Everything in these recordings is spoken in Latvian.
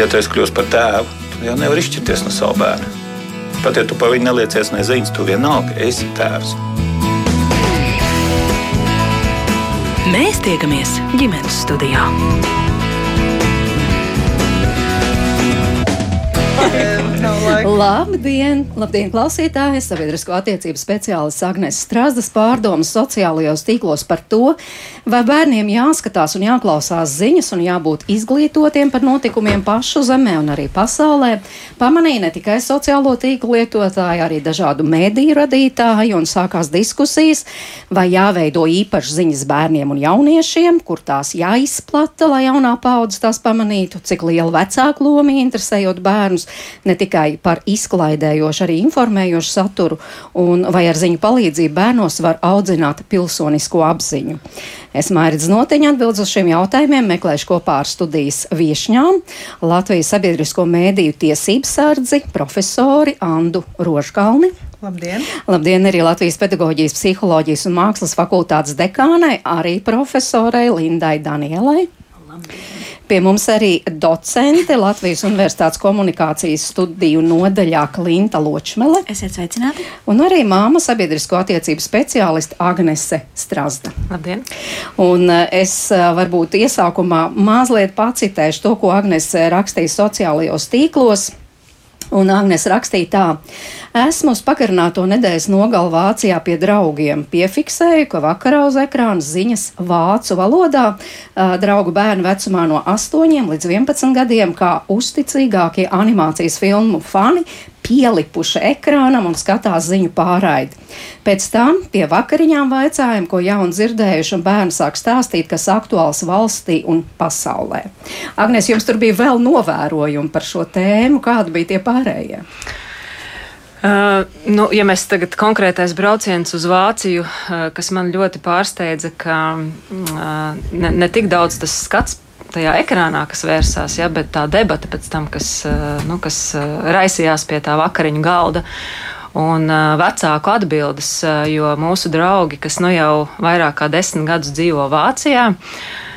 Ja tu esi kļuvis par tēvu, tad jau nevar izšķirties no sava bērna. Pat ja tu par viņu neliecies neziņas, tu vienalga esi tēvs. Mēs tiekamies ģimenes studijā. Labdien, labdien, klausītāji! Sabiedrisko attiecību speciālists Agnēs Strasdas pārdomas sociālajos tīklos par to, vai bērniem jāskatās un jāklausās ziņas un jābūt izglītotiem par notikumiem pašu zemē un arī pasaulē. Pamanīja ne tikai sociālo tīklu lietotāji, arī dažādu mēdīju radītāji un sākās diskusijas, vai jāveido īpašas ziņas bērniem un jauniešiem, kur tās jāizplata, lai jaunā paudze tās pamanītu, cik liela vecāku loma interesējot bērnus ne tikai par izklaidējošu, arī informējošu saturu, un vai ar ziņu palīdzību bērnos var audzināt pilsonisko apziņu. Es Mairidz Noteņa atbildes uz šiem jautājumiem meklēšu kopā ar studijas viešņām Latvijas sabiedrisko mēdīju tiesības sardzi profesori Andu Rožkalni. Labdien! Labdien arī Latvijas pedagoģijas, psiholoģijas un mākslas fakultātes dekānai, arī profesorei Lindai Danielai. Labdien. Pie mums arī docente Latvijas Universitātes komunikācijas studiju nodaļā Klinta Ločmele. Esiet sveicināti. Un arī māma sabiedrisko attiecību speciāliste Agnese Strasda. Labdien! Un eh, es eh, varbūt iesākumā mazliet pacitēšu to, ko Agnese rakstīja sociālajos tīklos. Un Agnēs rakstīja tā, esmu uz pagarināto nedēļas nogalu Vācijā pie draugiem. Piefiksēju, ka vakarā uz ekrāna ziņas vācu valodā draugu bērnu vecumā no 8 līdz 11 gadiem, kā uzticīgākie animācijas filmu fani pielipuši ekrānam un skatās ziņu pārraidi. Pēc tam pie vakariņām vaicājām, ko jaunu dzirdējuši, un bērni sāk stāstīt, kas aktuāls valstī un pasaulē. Agnēs, jums tur bija vēl novērojumi par šo tēmu, kādi bija tie pārējie? Uh, nu, ja mēs tagad konkrētais brauciens uz Vāciju, uh, kas man ļoti pārsteidza, ka uh, ne, ne tik daudz tas skats tajā ekrānā, kas vērsās, ja, bet tā debata pēc tam, kas, eh, nu, kas eh, raisījās pie tā vakariņu galda. Un uh, vecāku atbildes, jo mūsu draugi, kas nu jau vairāk kā desmit gadus dzīvo Vācijā,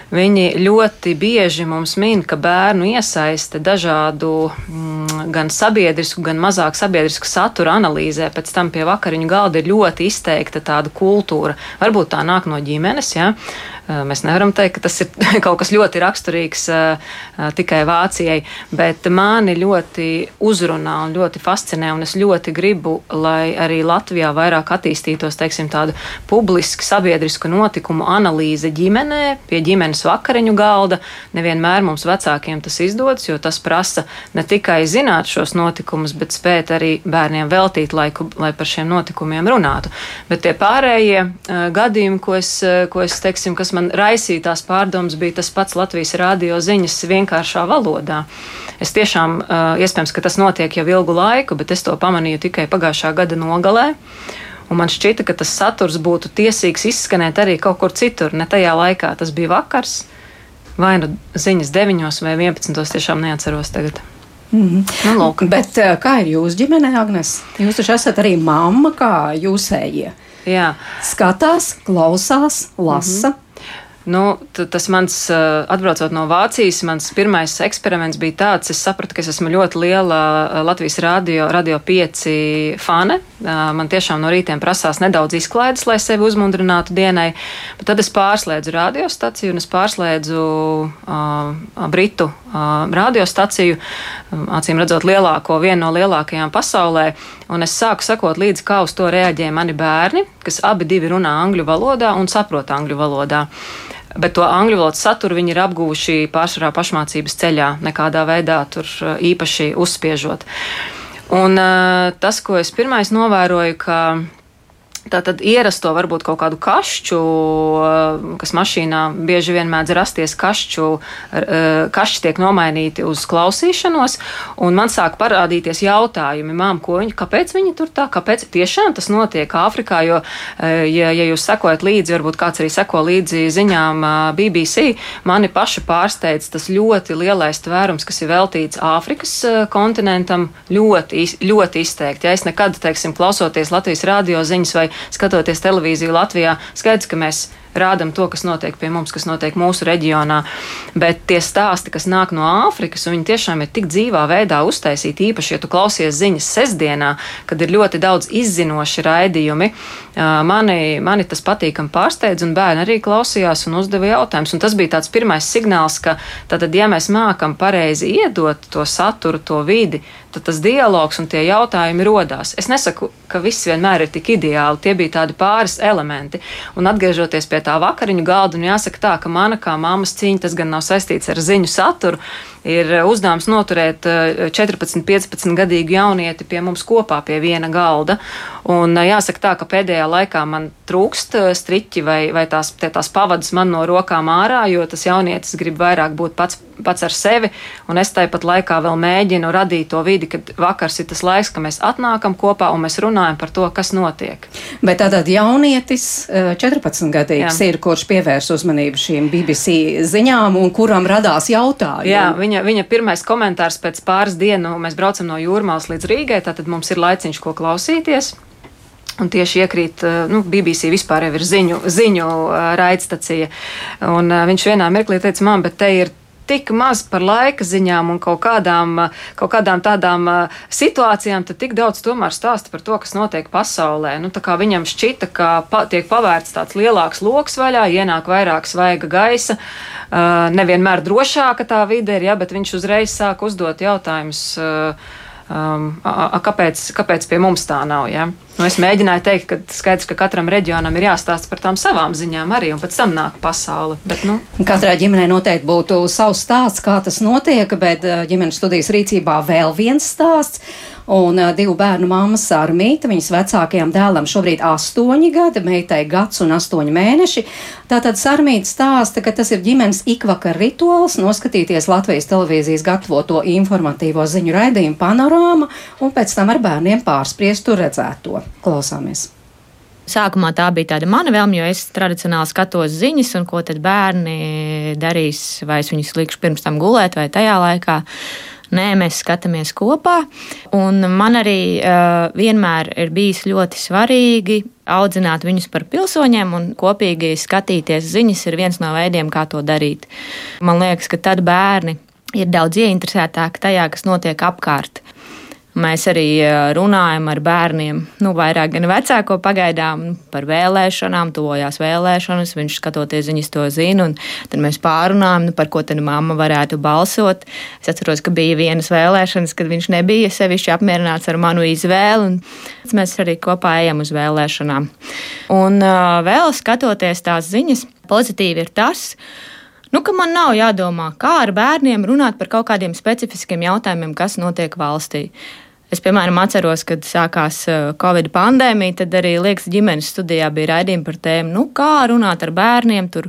viņi ļoti bieži mums min, ka bērnu iesaiste dažādu mm, gan sabiedrisku, gan mazāk sabiedrisku satura analīzē pēc tam pie vakariņu galda ir ļoti izteikta tāda kultūra. Varbūt tā nāk no ģimenes, ja, Eh, mēs nevaram teikt, ka tas ir kaut kas ļoti raksturīgs tikai Vācijai, bet mani ļoti uzrunā un ļoti fascinē, un es ļoti gribu, lai arī Latvijā vairāk attīstītos, teiksim, tādu publisku sabiedrisku notikumu analīze ģimenē, pie ģimenes vakariņu galda. Nevienmēr mums vecākiem tas izdodas, jo tas prasa ne tikai zināt šos notikumus, bet spēt arī bērniem veltīt laiku, lai par šiem notikumiem runātu. Bet tie pārējie uh, gadījumi, ko es, ko es teiksim, kas man raisīja tās pārdomas, bija tas pats Latvijas rādio ziņas vienkāršā valodā. Es tiešām, iespējams, ka tas notiek jau ilgu laiku, bet es to pamanīju tikai pagājušā gada nogalē. Un man šķita, ka tas saturs būtu tiesīgs izskanēt arī kaut kur citur, ne tajā laikā. Tas bija vakars, vai nu ziņas 9 vai 11. tiešām neatceros tagad. Mm nu, lūk. Bet kā ir jūsu ģimenē, Agnes? Jūs taču esat arī mamma, kā jūsējie. Jā. Skatās, klausās, lasa. Mm -hmm. Nu, tas mans, atbraucot no Vācijas, mans pirmais eksperiments bija tāds, es sapratu, ka es esmu ļoti liela Latvijas radio, radio pieci fane. Man tiešām no rītiem prasās nedaudz izklaides, lai sevi uzmundrinātu dienai, bet tad es pārslēdzu radiostaciju un es pārslēdzu uh, Britu uh, radiostaciju, acīm redzot lielāko, vienu no lielākajām pasaulē, un es sāku sakot līdzi, kā uz to reaģē mani bērni, kas abi divi runā angļu valodā un saprot angļu valodā bet to angļu valodas saturu viņi ir apguvuši pārsvarā pašmācības ceļā, nekādā veidā tur uh, īpaši uzspiežot. Un uh, tas, ko es pirmais novēroju, ka Tātad ierasto varbūt kaut kādu kašķu, eh, kas mašīnā bieži vien mēdz rasties kašķu, eh, kašķi tiek nomainīti uz klausīšanos, un man sāk parādīties jautājumi, mām, ko viņi, kāpēc viņi tur tā, kāpēc tiešām tas notiek Āfrikā, jo, eh, ja, ja jūs sekojat līdzi, varbūt kāds arī seko līdzi ziņām BBC, mani paši pārsteidz tas ļoti lielais tvērums, kas ir veltīts Āfrikas kontinentam, ļoti, ļoti izteikti. Ja es nekad, teiksim, klausoties Latvijas radio ziņas vai skatoties televīziju Latvijā, skaidrs, ka mēs rādam to, kas notiek pie mums, kas notiek mūsu reģionā. Bet tie stāsti, kas nāk no Āfrikas, viņi tiešām ir tik dzīvā veidā uztaisīti, īpaši, ja tu klausies ziņas sestdienā, kad ir ļoti daudz izzinoši raidījumi, mani, mani tas patīkami pārsteidz, un bērni arī klausījās un uzdeva jautājumus. Un tas bija tāds pirmais signāls, ka tātad, ja mēs mākam pareizi iedot to saturu, to vidi, tad tas dialogs un tie jautājumi rodās. Es nesaku, ka viss vienmēr ir tik ideāli, tie bija tādi pāris elementi. Un atgriežoties pie tā vakariņu galda, un jāsaka tā, ka mana kā mammas cīņa, tas gan nav saistīts ar ziņu saturu, ir uzdevums noturēt 14, 15 gadīgu jaunieti pie mums kopā pie viena galda. Un jāsaka tā, ka pēdējā laikā man trūkst striķi vai, vai tās, tās pavadas man no rokām ārā, jo tas jaunietis grib vairāk būt pats, pats ar sevi, un es tāpat laikā vēl mēģinu radīt to vidi, kad vakars ir tas laiks, ka mēs atnākam kopā un mēs runājam par to, kas notiek. Bet tātad jaunietis 14 gadīgs Jā. ir, kurš pievērs uzmanību šīm BBC ziņām un kuram radās jautājumi. Jā, viņa, viņa pirmais komentārs pēc pāris dienu, mēs braucam no Jūrmālas līdz Rīgai, tātad mums ir laiciņš, ko klausīties. Un tieši iekrīt, eh, nu, BBC vispār ir ziņu, ziņu eh, raidstacija. Un viņš vienā mirklī teica, man, bet te ir tik maz par laika ziņām un kaut kādām, kaut kādām tādām situācijām, tad tik daudz tomēr stāsta par to, kas notiek pasaulē. Nu, viņam šķita, ka pa, tiek pavērts tāds lielāks lokus vaļā, ienāk vairāk svaiga gaisa. Nevienmēr drošāka tā vide ir, ja, bet viņš uzreiz sāk uzdot jautājumus. Um, a, a, kāpēc, kāpēc pie mums tā nav? Ja? Nu, es mēģināju teikt, ka skaidrs, ka katram reģionam ir jāstāsta par tām savām ziņām arī, un pēc tam nāk pasaule. Bet, nu. Katrai ģimenei noteikti būtu savs stāsts, kā tas notiek, bet uh, ģimenes studijas rīcībā vēl viens stāsts. Un uh, divu bērnu mamma Sārmīta, viņas vecākajam dēlam šobrīd astoņi gadi, meitai gads un astoņi mēneši. Tātad Sārmīta stāsta, ka tas ir ģimenes ikvakar rituāls noskatīties Latvijas televīzijas gatavoto informatīvo ziņu raidījumu panorāmu un pēc tam ar bērniem pārspriest tur redzēto. Klausāmies! Sākumā tā bija tāda mana vēlme, jo es tradicionāli skatos ziņas, un ko tad bērni darīs, vai es viņus likšu pirms tam gulēt, vai tajā laikā. Nē, mēs skatāmies kopā. Un man arī uh, vienmēr ir bijis ļoti svarīgi audzināt viņus par pilsoņiem, un kopīgi skatīties ziņas ir viens no veidiem, kā to darīt. Man liekas, ka tad bērni ir daudz ieinteresētāki tajā, kas notiek apkārt. Mēs arī runājam ar bērniem, nu, vairāk gan vecāko pagaidām par vēlēšanām, tuvojās vēlēšanas. Viņš skatoties viņas to zina, un tad mēs pārunājam, nu, par ko tad mamma varētu balsot. Es atceros, ka bija vienas vēlēšanas, kad viņš nebija sevišķi apmierināts ar manu izvēli, un mēs arī kopā ejam uz vēlēšanām. Un vēl skatoties tās ziņas, pozitīvi ir tas, nu, ka man nav jādomā, kā ar bērniem runāt par kaut kādiem specifiskiem jautājumiem, kas notiek valstī. Es, piemēram, atceros, kad sākās uh, Covid pandēmija, tad arī liekas, ģimenes studijā bija raidījumi par tēmu, nu, kā runāt ar bērniem tur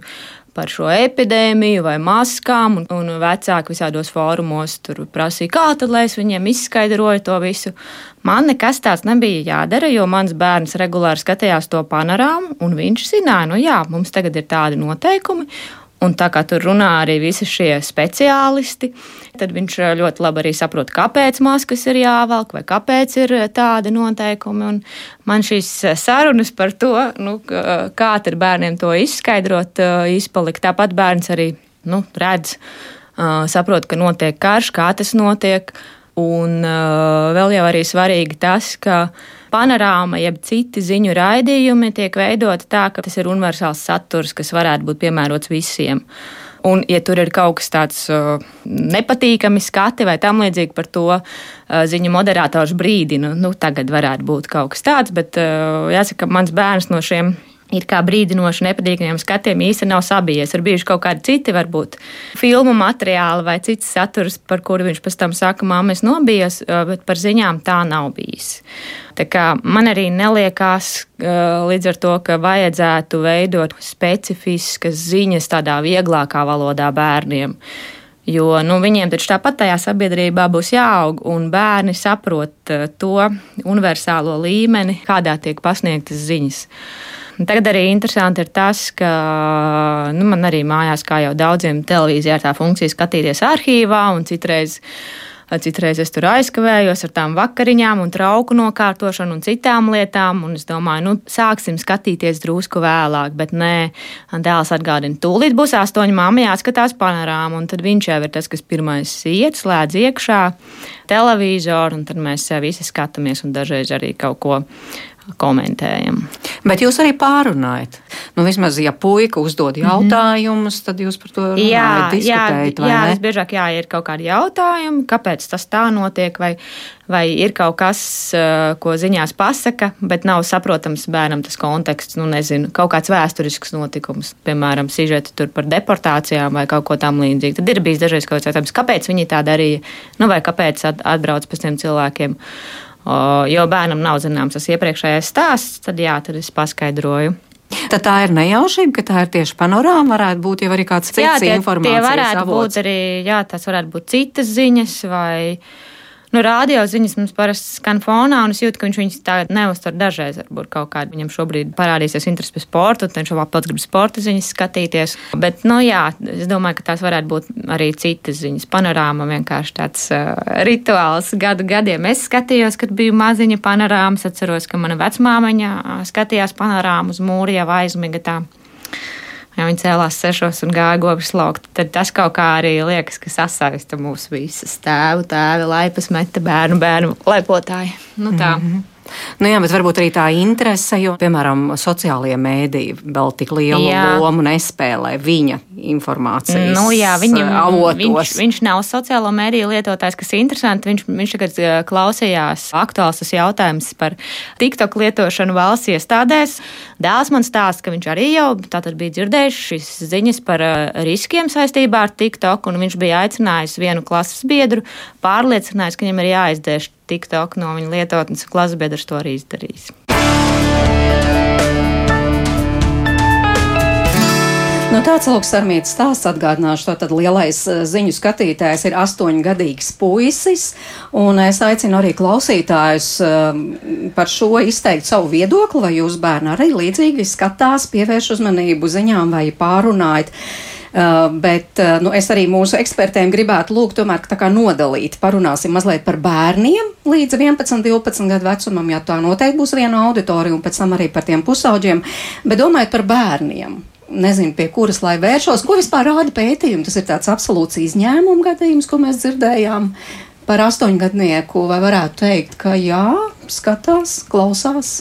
par šo epidēmiju vai maskām, un, un vecāki visādos fórumos tur prasīja, kā tad, lai es viņiem izskaidroju to visu. Man nekas tāds nebija jādara, jo mans bērns regulāri skatījās to panorāmu, un viņš zināja, nu jā, mums tagad ir tādi noteikumi, Un tā kā tur runā arī visi šie speciālisti, tad viņš eh, ļoti labi arī saprot, kāpēc maskas ir jāvelk vai kāpēc ir eh, tādi noteikumi. Un man šīs eh, sarunas par to, nu, kā tad bērniem to izskaidrot, izpalikt. Tāpat bērns arī nu, redz, saprot, ka notiek karš, kā tas notiek. Un vēl jau arī svarīgi tas, ka panorāma, jeb citi ziņu raidījumi tiek veidoti tā, ka tas ir universāls saturs, kas varētu būt piemērots visiem. Un, ja tur ir kaut kas tāds uh, nepatīkami skati vai tam līdzīgi par to uh, ziņu moderators brīdina, nu, tagad varētu būt kaut kas tāds, bet uh, jāsaka, mans bērns no šiem ir kā brīdinoši nepatīkamiem skatiem īsti nav sabijies. Ir bijuši kaut kādi citi, varbūt filmu materiāli vai cits saturs, par kuru viņš pēc tam saka, māma, es nobijos, bet par ziņām tā nav bijis. Tā kā man arī neliekās līdz ar to, ka vajadzētu veidot specifiskas ziņas tādā vieglākā valodā bērniem. Jo nu, viņiem taču tāpat tajā sabiedrībā būs jāaug, un bērni saprot to universālo līmeni, kādā tiek pasniegtas ziņas. Tagad arī interesanti ir tas, ka nu, man arī mājās, kā jau daudziem televīzijā, ir tā funkcija skatīties arhīvā un citreiz Citreiz es tur aizkavējos ar tām vakariņām, un trauku nokārtošanu un citām lietām. Un es domāju, nu, sāksim skatīties drusku vēlāk. Bet nē, dēls atgādina, tūlīt būs astoņi māmiņā, jāskatās panorāmu. Tad viņš jau ir tas, kas pirmais iet, slēdz iekšā televizoru, un tad mēs visi skatāmies un dažreiz arī kaut ko komentējam. Bet jūs arī pārunājat. Nu, vismaz, ja puika uzdod mhm. jautājumus, tad jūs par to runājat, jā, diskutējat. Jā, jā visbiežāk jā, ir kaut kādi jautājumi, kāpēc tas tā notiek, vai, vai ir kaut kas, ko ziņās pasaka, bet nav saprotams bērnam tas konteksts. Nu, nezinu, kaut kāds vēsturisks notikums, piemēram, sižeti tur par deportācijām vai kaut ko tam līdzīgu. Tad ir bijis dažreiz kaut kāds jautājums, kāpēc viņi tā darīja, nu, vai kāpēc atbrauc pēc tiem cilvēkiem jo bērnam nav zināms tas iepriekšējais stāsts, tad jā, tad es paskaidroju. Tad tā ir nejaušība, ka tā ir tieši panorāma. Varētu būt jau arī kāds cits jā, tie, informācijas tie varētu avots. būt arī, jā, tas varētu būt citas ziņas vai Nu, radio ziņas mums parasti skan fonā, un es jūtu, ka viņš viņus tā neuztver dažreiz. Varbūt kaut kādā viņam šobrīd parādīsies interesi par sportu, un viņš vēl pats grib sporta ziņas skatīties. Bet, nu, jā, es domāju, ka tās varētu būt arī citas ziņas. Panorāma vienkārši tāds uh, rituāls gadu gadiem. Es skatījos, kad biju maziņa panorāmas. Atceros, ka mana vecmāmiņa skatījās panorāmu uz mūri jau aizmigatā. Ja viņi cēlās sešos un gāja govs laukt, tad tas kaut kā arī liekas, ka sasaista mūsu visas tēvu, tēvi, laipas meta bērnu, bērnu laipotāji. Nu tā. Mm -hmm. Nu jā, bet varbūt arī tā interese, jo, piemēram, sociālajie mēdīji vēl tik lielu jā. lomu nespēlē viņa informācijas nu, jā, viņam, avotos. Viņš, viņš nav sociālo mēdīju lietotājs, kas ir interesanti. Viņš, viņš tagad eh, klausījās aktuāls jautājums par TikTok lietošanu valsts iestādēs. Dēls man stāsta, ka viņš arī jau tātad bija dzirdējis šīs ziņas par eh, riskiem saistībā ar TikTok, un viņš bija aicinājis vienu klases biedru, pārliecinājis, ka viņam ir jāizdēš TikTok no viņa lietotnes, un klases biedrs to arī izdarījis. Nu, tāds lūks armītas stāsts atgādināšu, tad lielais eh, ziņu skatītājs ir astoņgadīgs puisis, un es aicinu arī klausītājus um, par šo izteikt savu viedokli, vai jūs bērni arī līdzīgi skatās, pievērš uzmanību ziņām vai pārunājat. Uh, bet uh, nu, es arī mūsu ekspertiem gribētu lūgt, tomēr, tā kā nodalīt. Parunāsim mazliet par bērniem līdz 11, 12 gadu vecumam, ja tā noteikti būs viena auditorija, un pēc tam arī par tiem pusauģiem. Bet domājot par bērniem, nezinu, pie kuras lai vēršos, ko vispār rāda pētījumi. Tas ir tāds absolūts izņēmuma gadījums, ko mēs dzirdējām par astoņgadnieku. Vai varētu teikt, ka jā, skatās, klausās?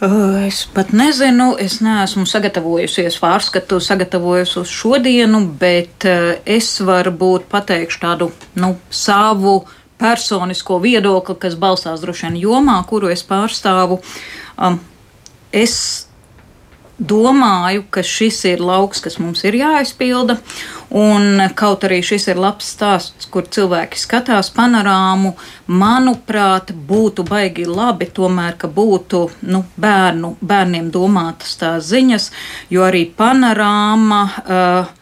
Es pat nezinu, es neesmu sagatavojusies pārskatu, sagatavojos uz šodienu, bet es varbūt pateikšu tādu nu, savu personisko viedokli, kas balstās droši vien jomā, kuru es pārstāvu. Es domāju, ka šis ir lauks, kas mums ir jāizpilda. Un kaut arī šis ir labs stāsts, kur cilvēki skatās panorāmu, manuprāt, būtu baigi labi tomēr, ka būtu nu, bērnu, bērniem domātas tās ziņas, jo arī panorāma. Uh,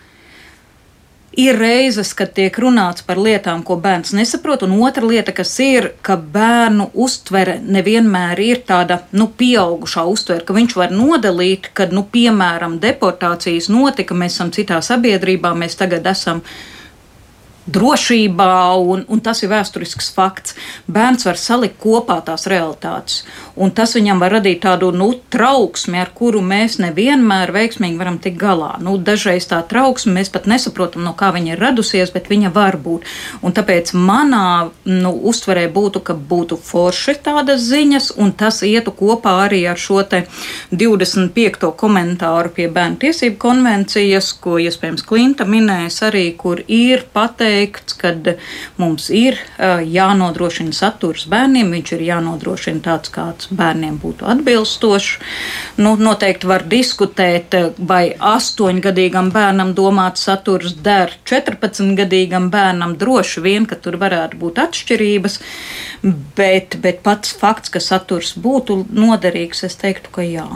ir reizes, kad tiek runāts par lietām, ko bērns nesaprot, un otra lieta, kas ir, ka bērnu uztvere nevienmēr ir tāda nu, pieaugušā uztvere, ka viņš var nodalīt, kad, nu, piemēram, deportācijas notika, mēs esam citā sabiedrībā, mēs tagad esam drošībā, un, un tas ir vēsturisks fakts. Bērns var salikt kopā tās realitātes, un tas viņam var radīt tādu nu, trauksmi, ar kuru mēs nevienmēr veiksmīgi varam tikt galā. Nu, dažreiz tā trauksme mēs pat nesaprotam, no kā viņa ir radusies, bet viņa var būt. Un tāpēc manā nu, uztverē būtu, ka būtu forši tādas ziņas, un tas ietu kopā arī ar šo 25. komentāru pie bērnu tiesību konvencijas, ko iespējams Klinta minēs arī, kur ir pateikts, teikts, ka mums ir jānodrošina saturs bērniem, viņš ir jānodrošina tāds, kāds bērniem būtu atbilstošs. Nu, noteikti var diskutēt, vai astoņgadīgam bērnam domāts saturs der 14gadīgam bērnam. Droši vien, ka tur varētu būt atšķirības, bet, bet pats fakts, ka saturs būtu noderīgs, es teiktu, ka jā.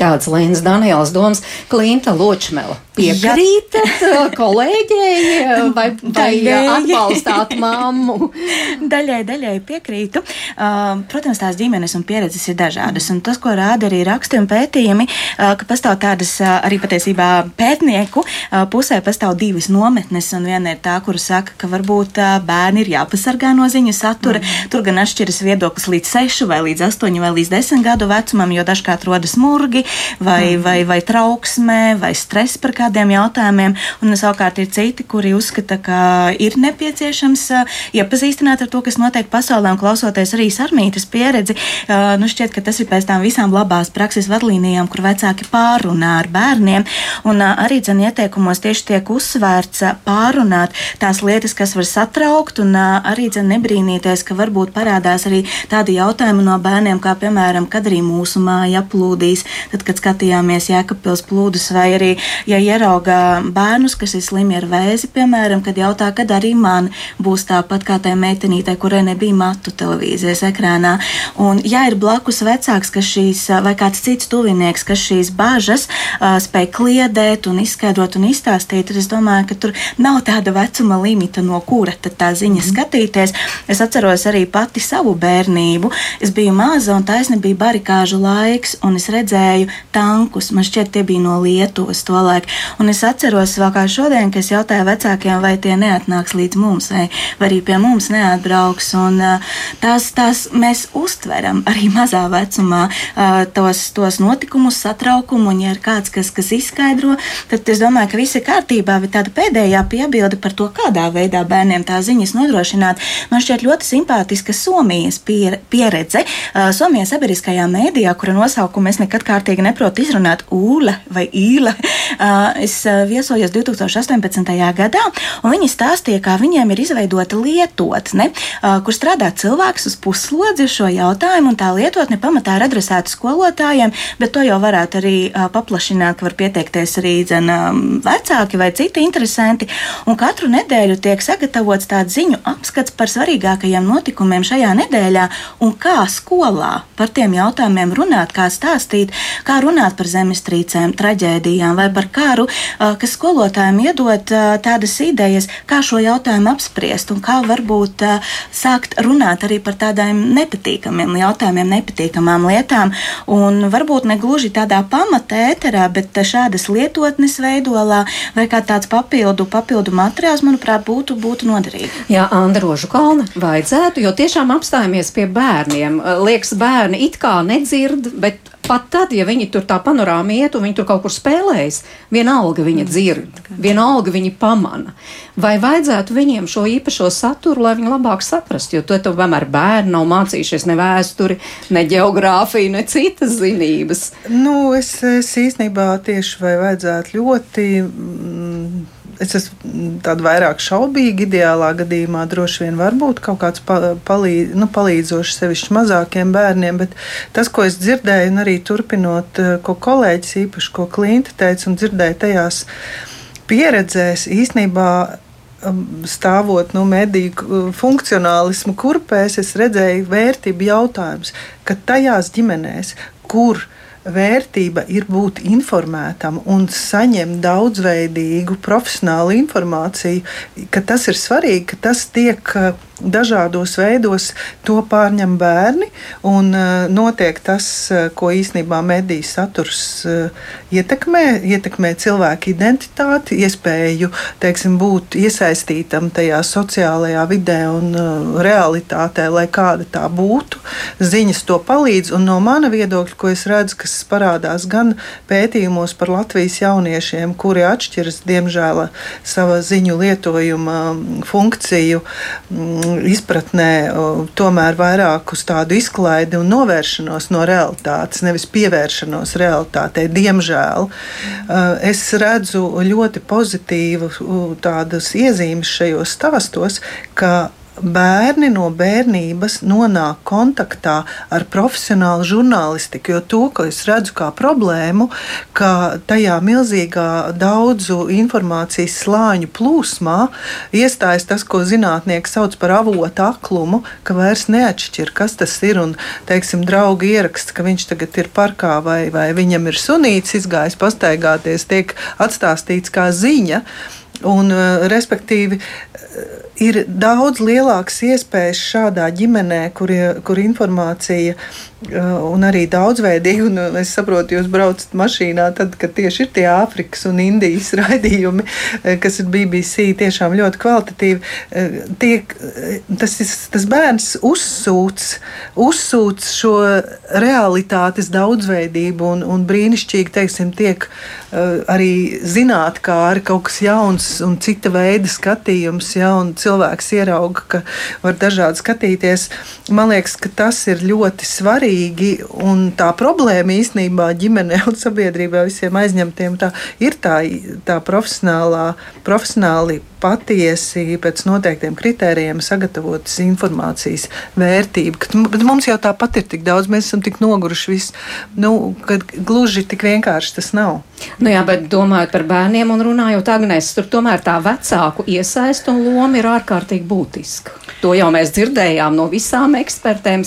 Tāds Līns Daniels domas, Klinta Ločmela. Piekrītat kolēģei vai, vai ja atbalstāt mammu. daļai, daļai piekrītu. Uh, protams, tās ģimenes un pieredzes ir dažādas. Un tas, ko rāda arī raksti un pētījumi, uh, ka pastāv tādas uh, arī patiesībā pētnieku uh, pusē pastāv divas nometnes. Un viena ir tā, kura saka, ka varbūt uh, bērni ir jāpasargā no ziņu satura. Mm. Tur gan atšķiras viedoklis līdz 6 vai līdz 8 vai līdz 10 gadu vecumam, jo dažkārt rodas murgi vai, mm. vai, vai trauksmē vai stress par kādiem jautājumiem. Un savukārt ir citi, kuri uzskata, ka ir nepieciešams uh, iepazīstināt ar to, kas notiek pasaulē, un klausoties arī sarmītas pieredzi, uh, nu šķiet, ka tas ir pēc tām visām labās prakses vadlīnijām, kur vecāki pārunā ar bērniem. Un uh, arī dzen ieteikumos tieši tiek uzsvērts pārunāt tās lietas, kas var satraukt, un arī dzen nebrīnīties, ka varbūt parādās arī tādi jautājumi no bērniem, kā piemēram, kad arī mūsu māja aplūdīs, tad, kad skatījāmies Jēkabpils plūdus, vai arī, ja ieraugā bērnus, kas ir slimi ar vēzi, piemēram, kad jautā, kad arī man būs tāpat kā tai meitenītei, kurai nebija matu televīzijas ekrānā. Un, ja ir blakus vecāks, kas šīs, vai kāds cits tuvinieks, kas šīs bažas uh, spēj kliedēt un izskaidrot un izstāstīt, tad es domāju, ka tur nav tāda vecuma limita, no kura tad tā ziņa mm. skatīties. Es atceros arī pati savu bērnību. Es biju maza un taisni bija barikāžu laiks, un es redzēju tankus. Man šķiet, tie bija no Lietuvas to laiku. Un es atceros vēl kā šodien, kad es jautāju vecākiem, vai tie neatnāks līdz mums, vai, vai arī pie mums neatbrauks. Un, tās, tās mēs uztveram arī mazā vecumā tos, tos notikumus, satraukumu, un ja ir kāds, kas, kas izskaidro, tad es domāju, ka viss ir kārtībā, bet tāda pēdējā piebilde par to, kādā veidā bērniem tā ziņas nodrošināt, man šķiet ļoti simpātiska Somijas pieredze. Somijas sabiedriskajā mēdījā, kura nosaukumu es nekad kārtīgi neprotu izrunāt, Ūle vai Īle, es viesojos 2018. gadā, un viņi stāstīja, kā viņiem ir izveidota lietotne, kur strādā cilvēks uz puslodzi šo jautājumu, un tā lietotne pamatā ir adresēta skolotājiem, bet to jau varētu arī paplašināt, ka var pieteikties arī dzen, vecāki vai citi interesanti, un katru nedēļu tiek sagatavots tāds ziņu apskats par svarīgākajiem notikumiem šajā nedēļā un kā skolā par tiem jautājumiem runāt, kā stāstīt, kā runāt par zemestrīcēm, traģēdijām vai par karu, kas skolotājiem iedod tādas idejas, kā šo jautājumu apspriest un kā varbūt sākt runāt arī par tādiem nepatīkamiem jautājumiem, nepatīkamām lietām. Un varbūt ne gluži tādā pamatā ēterā, bet šādas lietotnes veidolā vai kā tāds papildu, papildu materiāls, manuprāt, būtu, būtu noderīgi. Jā, Androžu kalna vajadzētu, jo tiešām apstājamies pie bērniem. Liekas, bērni it kā nedzird, bet Pat tad, ja viņi tur tā panorāma iet un viņi tur kaut kur spēlējas, vienalga viņa dzird, vienalga viņi pamana. Vai vajadzētu viņiem šo īpašo saturu, lai viņi labāk saprastu? Jo to vienmēr bērni nav mācījušies ne vēsturi, ne geogrāfiju, ne citas zinības. Nu, es, es īstenībā tieši vai vajadzētu ļoti. Mm, es esmu tāda vairāk šaubīga. Ideālā gadījumā droši vien var būt kaut kāds palīdz, nu, palīdzošs sevišķi mazākiem bērniem, bet tas, ko es dzirdēju, un arī turpinot, eh, ko kolēģis īpaši, ko Klinta teica, un dzirdēju tajās pieredzēs, īstenībā um, stāvot no nu, mediju uh, funkcionālismu kurpēs, es redzēju vērtību jautājumus, ka tajās ģimenēs, kur vērtība ir būt informētam un saņemt daudzveidīgu profesionālu informāciju, ka tas ir svarīgi, ka tas tiek dažādos veidos to pārņem bērni, un uh, notiek tas, uh, ko īstenībā mediju saturs uh, ietekmē, ietekmē cilvēku identitāti, iespēju teiksim, būt iesaistītam tajā sociālajā vidē un realitātē, lai kāda tā būtu. Ziņas to palīdz, un no mana viedokļa, ko es redzu, kas parādās gan pētījumos par Latvijas jauniešiem, kuri atšķiras, diemžēl, sava ziņu lietojuma funkciju izpratnē tomēr vairāk uz tādu izklaidi un novēršanos no realitātes, nevis pievēršanos realitātei. Diemžēl es redzu ļoti pozitīvu tādas iezīmes šajos stāstos, ka bērni no bērnības nonāk kontaktā ar profesionālu žurnālistiku. Jo to, ko es redzu kā problēmu, ka tajā milzīgā daudzu informācijas slāņu plūsmā iestājas tas, ko zinātnieki sauc par avotu aklumu, ka vairs neatšķir, kas tas ir. Un, teiksim, draugi ieraksta, ka viņš tagad ir parkā vai, vai viņam ir sunīts izgājis pastaigāties, tiek atstāstīts kā ziņa. Un, uh, respektīvi, ir daudz lielākas iespējas šādā ģimenē, kur, kur informācija un arī daudzveidīga. Un es saprotu, jūs braucat mašīnā, tad, kad tieši ir tie Āfrikas un Indijas raidījumi, kas ir BBC, tiešām ļoti kvalitatīvi. Tiek, tas, tas bērns uzsūc, uzsūc šo realitātes daudzveidību un, un brīnišķīgi, teiksim, tiek arī zināt, kā ar kaut kas jauns un cita veida skatījums, ja, un cilvēks ierauga, ka var dažādi skatīties. Man liekas, ka tas ir ļoti svarīgi un tā problēma īstenībā ģimenē un sabiedrībā visiem aizņemtiem tā, ir tā, tā profesionālā, profesionāli patiesi pēc noteiktiem kritērijiem sagatavotas informācijas vērtība. Bet mums jau tāpat ir tik daudz, mēs esam tik noguruši, viss, nu, ka gluži tik vienkārši tas nav. Nu jā, bet domājot par bērniem un runājot Agnēs, tur tomēr tā vecāku iesaist un loma ir ārkārtīgi būtiska. To jau mēs dzirdējām no visām ekspertēm.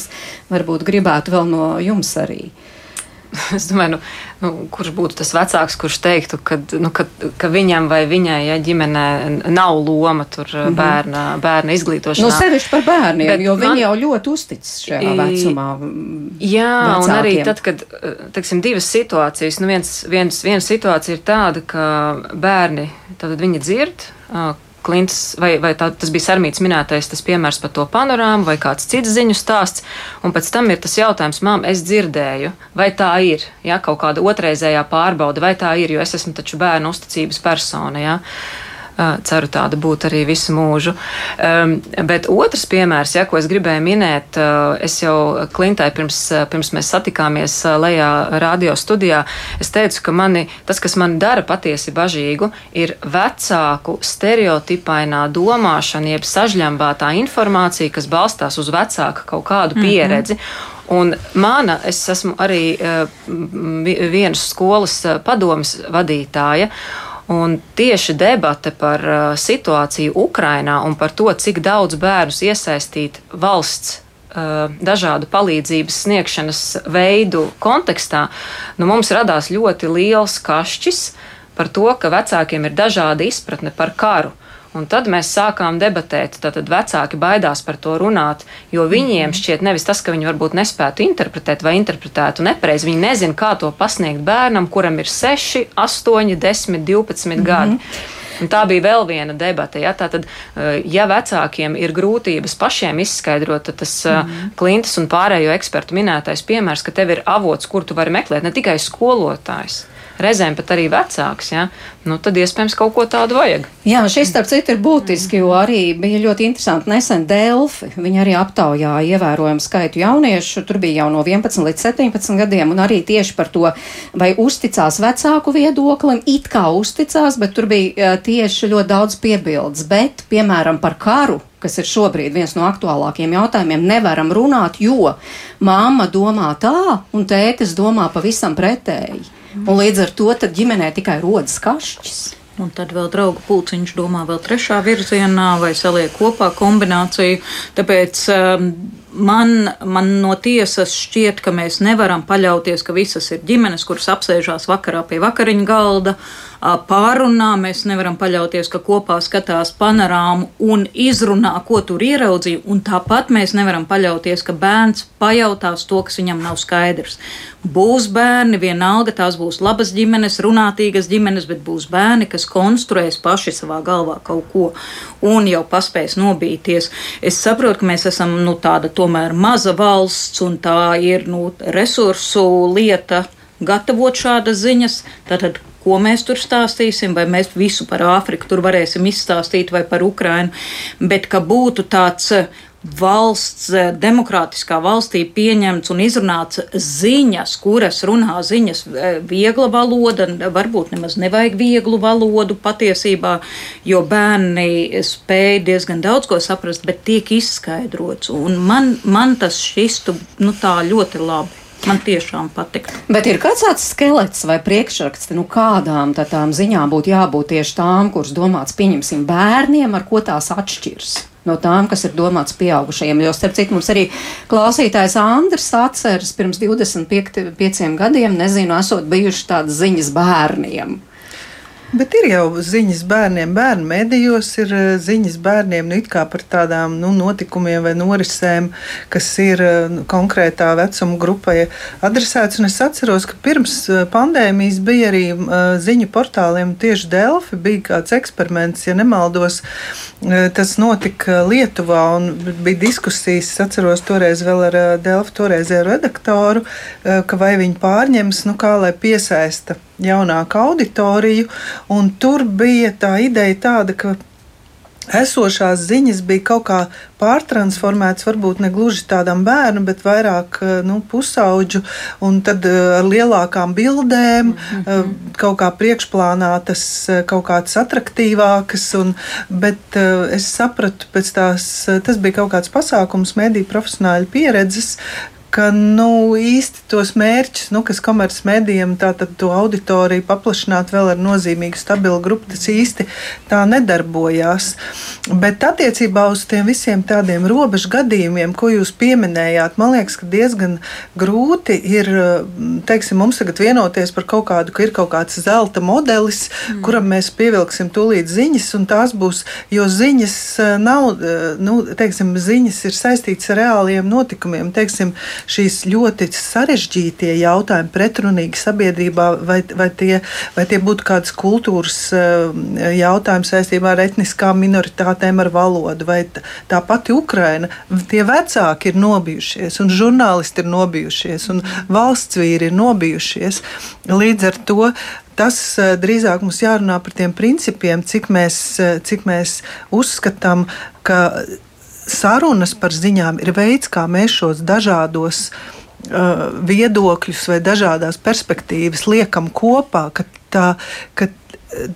Varbūt gribētu vēl no jums arī. Es domāju, nu, nu, kurš būtu tas vecāks, kurš teiktu, ka, nu, ka, ka viņam vai viņai ja, ģimenē nav loma tur mm -hmm. bērna, bērna izglītošanā. Nu, sevišķi par bērniem, Bet jo man, viņi jau ļoti uzticas šajā vecumā. Jā, vecākiem. un arī tad, kad, teiksim, divas situācijas, nu viens, viens, viena situācija ir tāda, ka bērni, tad viņi dzird, Klints, vai, vai tā, tas bija Sarmīts minētais, tas piemērs par to panorāmu, vai kāds cits ziņu stāsts. Un pēc tam ir tas jautājums, mām, es dzirdēju, vai tā ir, ja kaut kāda otrreizējā pārbauda, vai tā ir, jo es esmu taču bērnu uzticības persona. Ja? Ceru tāda būt arī visu mūžu. Bet otrs piemērs, ja, ko es gribēju minēt, es jau Klintai pirms, pirms mēs satikāmies lejā radio studijā, es teicu, ka mani, tas, kas man dara patiesi bažīgu, ir vecāku stereotipainā domāšana, jeb sažļambātā informācija, kas balstās uz vecāka kaut kādu pieredzi. Mm -hmm. Un mana, es esmu arī uh, vienas skolas padomas vadītāja, Un tieši debate par uh, situāciju Ukrainā un par to, cik daudz bērnus iesaistīt valsts uh, dažādu palīdzības sniegšanas veidu kontekstā, nu, mums radās ļoti liels kašķis par to, ka vecākiem ir dažāda izpratne par karu. Un tad mēs sākām debatēt. Tad vecāki baidās par to runāt, jo viņiem mhm. šķiet nevis tas, ka viņi varbūt nespētu interpretēt vai interpretētu nepareizi. Viņi nezina, kā to pasniegt bērnam, kuram ir 6, 8, 10, 12 mm -hmm. gadi. Un tā bija vēl viena debata. Ja? Tātad, eh, ja vecākiem ir grūtības pašiem izskaidrot, tad tas mm -hmm. Klintas un pārējo ekspertu minētais piemērs, ka tev ir avots, kur tu vari meklēt, ne tikai skolotājs reizēm pat arī vecāks, ja, nu, tad iespējams kaut ko tādu vajag. Jā, šis starp citu ir būtiski, jo arī bija ļoti interesanti nesen Delfi. Viņi arī aptaujāja ievērojumu skaitu jauniešu, tur bija jau no 11 līdz 17 gadiem, un arī tieši par to, vai uzticās vecāku viedoklim, it kā uzticās, bet tur bija tieši ļoti daudz piebildes. Bet, piemēram, par karu kas ir šobrīd viens no aktuālākajiem jautājumiem, nevaram runāt, jo mamma domā tā, un tētis domā pavisam pretēji. Un līdz ar to ģimenē tikai rodas kašķis. Un tad vēl draugu pulciņš domā vēl trešā virzienā vai saliek kopā kombināciju. Tāpēc um, man, man no tiesas šķiet, ka mēs nevaram paļauties, ka visas ir ģimenes, kuras apsēžās vakarā pie vakariņu galda. Pārunā. Mēs nevaram paļauties, ka kopā skatās panorāmu un izrunā, ko tur ieraudzīja. Tāpat mēs nevaram paļauties, ka bērns pajautās to, kas viņam nav skaidrs. Būs bērni, vienalga tās būs labas ģimenes, runātīgas ģimenes, bet būs bērni, kas konstruēs paši savā galvā kaut ko un jau paspēs nobīties. Es saprotu, ka mēs esam nu, tāda tomēr maza valsts un tā ir nu, resursu lieta gatavot šādas ziņas. Tātad, ko mēs tur stāstīsim, vai mēs visu par Āfriku tur varēsim izstāstīt, vai par Ukrainu, bet ka būtu tāds eh, valsts, eh, demokrātiskā valstī pieņemts un izrunāts ziņas, kuras runā ziņas eh, viegla valoda, varbūt nemaz nevajag vieglu valodu patiesībā, jo bērni spēj diezgan daudz ko saprast, bet tiek izskaidrots. Un man, man tas šķistu nu, tā ļoti labi. Man tiešām patīk. Bet ir kāds tāds skelets vai priekšraksts, nu kādām tādām ziņām būtu jābūt tieši tām, kuras domāts, pieņemsim, bērniem, ar ko tās atšķirs? No tām, kas ir domāts pieaugušajiem. Jo, starp citu, mums arī klausītājs Andris atceras pirms 25 gadiem, nezinu, esot bijuši tādas ziņas bērniem. Bet ir jau ziņas bērniem, bērnu medijos ir eh, ziņas bērniem nu, par tādām nu, notikumiem vai norisēm, kas ir eh, nu, konkrētā vecuma grupai adresēts. Un es atceros, ka pirms eh, pandēmijas bija arī ziņu portāliem tieši Delfi, bija kāds eksperiments, ja nemaldos. Tas notika Lietuvā un bija diskusijas. Es atceros toreiz vēl ar Delfi toreizējo redaktoru, ka vai viņi pārņems, nu kā lai piesaista jaunāku auditoriju. Tur bija tā ideja tāda, ka esošās ziņas bija kaut kā pārtransformētas, varbūt ne gluži tādam bērnu, bet vairāk nu, pusauģu, un tad ar lielākām bildēm, mm -hmm. kaut kā priekšplānā tas kaut kādas attraktīvākas, un, bet es sapratu pēc tās, tas bija kaut kāds pasākums mediju profesionāļu pieredzes, ka nu, īsti tos mērķus, nu, kas komercmedijiem, tātad to auditoriju paplašināt vēl ar nozīmīgu stabilu grupu, tas īsti tā nedarbojās. Bet attiecībā uz tiem visiem tādiem robežu gadījumiem, ko jūs pieminējāt, man liekas, ka diezgan grūti ir, teiksim, mums tagad vienoties par kaut kādu, ka ir kaut kāds zelta modelis, mm. kuram mēs pievilksim tūlīt ziņas, un tās būs, jo ziņas nav, nu, teiksim, ziņas ir saistītas ar reāliem notikumiem, teiksim, šīs ļoti sarežģītie jautājumi, pretrunīgi sabiedrībā, vai, vai, tie, vai tie būtu kādas kultūras eh, jautājumi saistībā ar etniskām minoritātēm, ar valodu, vai tā pati Ukraina. Tie vecāki ir nobijušies, un žurnālisti ir nobijušies, un valsts vīri ir nobijušies. Līdz ar to tas eh, drīzāk mums jārunā par tiem principiem, cik mēs, eh, cik mēs uzskatām, ka sarunas par ziņām ir veids, kā mēs šos dažādos uh, viedokļus vai dažādas perspektīvas liekam kopā, ka, tā, ka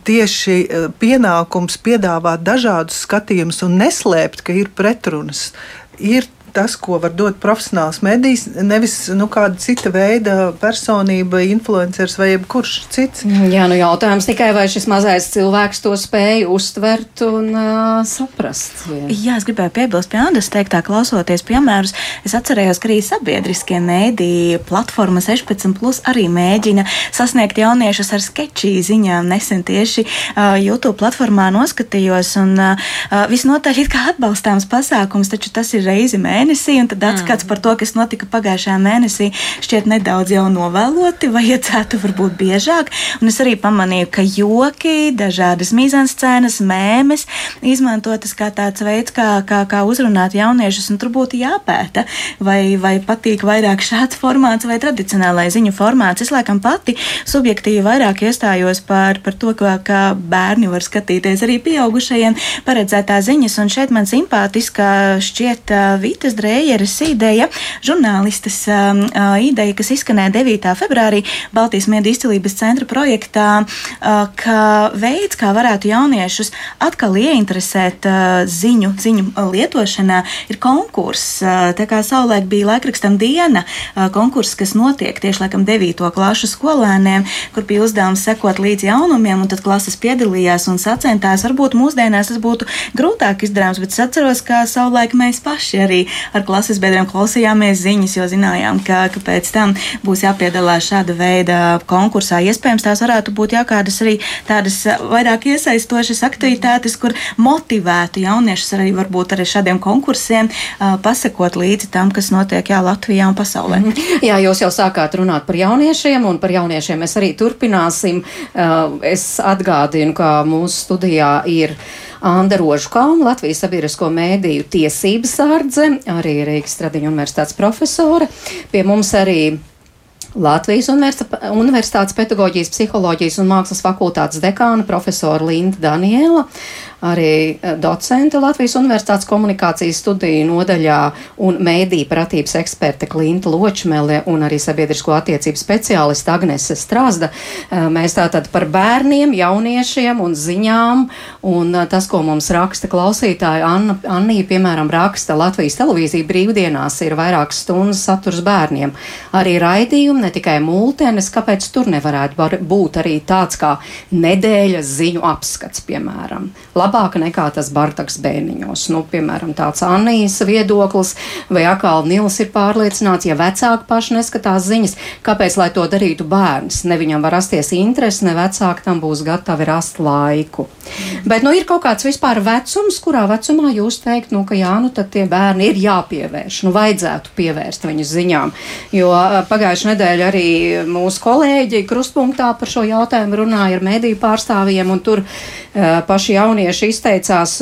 tieši uh, pienākums piedāvāt dažādus skatījumus un neslēpt, ka ir pretrunas, ir tas, ko var dot profesionāls medijs, nevis nu, kāda cita veida personība, influenceris vai jebkurš cits. Jā, nu jautājums tikai, vai šis mazais cilvēks to spēja uztvert un uh, saprast. Jā. jā, es gribēju piebilst pie Andas teiktā, klausoties piemērus. Es atcerējos, ka arī sabiedriskie mēdīji platforma 16 plus arī mēģina sasniegt jauniešus ar sketčī ziņām. Nesen tieši uh, YouTube platformā noskatījos un uh, visnotaļ it kā atbalstāms pasākums, taču tas ir reizi mēģinājums mēnesī, un tad atskats mm. par to, kas notika pagājušajā mēnesī, šķiet nedaudz jau novēloti, vajadzētu varbūt biežāk. Un es arī pamanīju, ka joki, dažādas mīzanscēnas, mēmes izmantotas kā tāds veids, kā, kā, kā uzrunāt jauniešus, un tur būtu jāpēta, vai, vai patīk vairāk šāds formāts vai tradicionālais ziņu formāts. Es laikam pati subjektīvi vairāk iestājos par, par to, ka, ka bērni var skatīties arī pieaugušajiem paredzētā ziņas, un šeit man simpātiskā šķiet uh, Vita Ineses Drējeres ideja, žurnālistas um, uh, ideja, kas izskanēja 9. februārī Baltijas Mēdī izcilības centra projektā, uh, ka veids, kā varētu jauniešus atkal ieinteresēt uh, ziņu, ziņu lietošanā, ir konkurss. Uh, tā kā savulaik bija laikrakstam diena, uh, konkurss, kas notiek tieši laikam 9. klašu skolēniem, kur bija uzdevums sekot līdz jaunumiem, un tad klases piedalījās un sacentās. Varbūt mūsdienās tas būtu grūtāk izdarāms, bet es atceros, ka savulaik mēs paši arī ar klases biedriem klausījāmies ziņas, jo zinājām, ka, ka pēc tam būs jāpiedalās šāda veida konkursā. Iespējams, tās varētu būt jā, kādas arī tādas vairāk iesaistošas aktivitātes, kur motivētu jauniešus arī varbūt arī šādiem konkursiem uh, pasakot līdzi tam, kas notiek jā, Latvijā un pasaulē. Mhm. Jā, jūs jau sākāt runāt par jauniešiem, un par jauniešiem mēs arī turpināsim. Uh, es atgādinu, ka mūsu studijā ir. Anda Rožkalna, Latvijas sabiedrisko mēdīju tiesības sārdze, arī Rīgas Stradiņu universitātes profesore. Pie mums arī Latvijas Universitātes pedagoģijas, psiholoģijas un mākslas fakultātes dekāna profesora Linda Daniela, arī eh, docente Latvijas Universitātes komunikācijas studiju nodaļā un mēdī pratības eksperte Klinta Ločmele un arī sabiedrisko attiecību speciālista Agnese Strāzda. Eh, mēs tātad par bērniem, jauniešiem un ziņām un eh, tas, ko mums raksta klausītāji, Anna, Annija, piemēram, raksta Latvijas televīzija brīvdienās ir vairākas stundas saturs bērniem. Arī raidījumi ne tikai multēnes, kāpēc tur nevarētu būt arī tāds kā nedēļas ziņu apskats, piemēram. Labi labāka nekā tas Bartaks bērniņos. Nu, piemēram, tāds Annijas viedoklis, vai atkal Nils ir pārliecināts, ja vecāki paši neskatās ziņas, kāpēc lai to darītu bērns? Ne viņam var rasties interesi, ne vecāki tam būs gatavi rast laiku. Bet, nu, ir kaut kāds vispār vecums, kurā vecumā jūs teikt, nu, ka jā, nu, tad tie bērni ir jāpievērš, nu, vajadzētu pievērst viņu ziņām. Jo pagājušajā nedēļā arī mūsu kolēģi krustpunktā par šo jautājumu runāja ar mediju pārstāvjiem, un tur uh, paši jaunieši izteicās.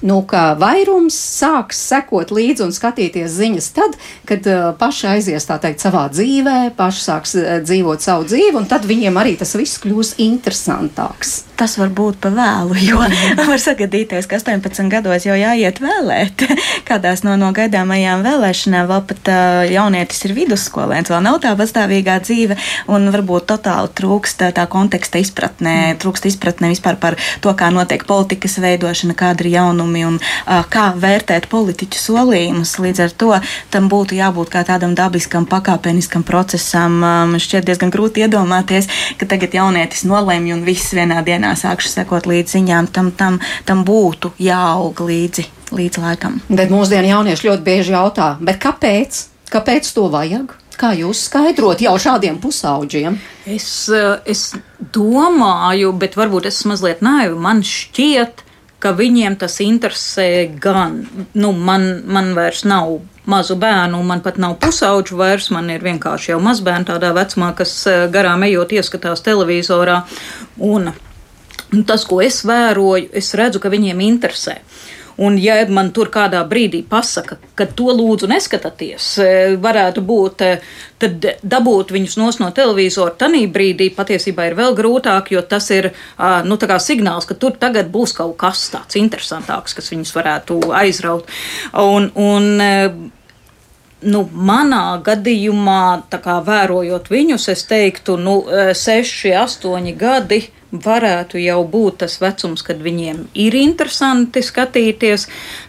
Nu, ka vairums sāks sekot līdzi un skatīties ziņas tad, kad uh, paši aizies tā teikt savā dzīvē, paši sāks uh, dzīvot savu dzīvi, un tad viņiem arī tas viss kļūs interesantāks. Tas var būt pa vēlu, jo var sagadīties, ka 18 gados jau jāiet vēlēt. Kādās no, no gaidāmajām vēlēšanām vēl pat uh, jaunietis ir vidusskolēns, vēl nav tā pastāvīgā dzīve, un varbūt totāli trūkst tā konteksta izpratnē, trūkst izpratnē vispār par to, kā notiek politikas veidošana, kāda ir jaunuma lēmumi un uh, kā vērtēt politiķu solījumus. Līdz ar to tam būtu jābūt kā tādam dabiskam, pakāpeniskam procesam. Man um, šķiet diezgan grūti iedomāties, ka tagad jaunietis nolēmj un viss vienā dienā sākšu sekot līdz ziņām. Tam, tam, tam būtu jāaug līdzi, līdz laikam. Bet mūsdienu jaunieši ļoti bieži jautā, kāpēc? Kāpēc to vajag? Kā jūs skaidrot jau šādiem pusauģiem? Es, es domāju, bet varbūt es esmu mazliet naiva. Man šķiet, ka viņiem tas interesē gan. Nu, man, man vairs nav mazu bērnu, man pat nav pusauģu vairs, man ir vienkārši jau mazbērni tādā vecumā, kas eh, garām ejot ieskatās televizorā. Un tas, ko es vēroju, es redzu, ka viņiem interesē. Un, ja man tur kādā brīdī pasaka, ka to lūdzu neskatieties, e, varētu būt, e, tad dabūt viņus no televizora tajā brīdī patiesībā ir vēl grūtāk, jo tas ir nu, signāls, ka tur tagad būs kaut kas tāds interesantāks, kas viņus varētu aizraut. Un, un, e, nu, manā gadījumā, kā, vērojot viņus, es teiktu, nu, seši, astoņi gadi varētu jau būt tas vecums, kad viņiem ir interesanti skatīties,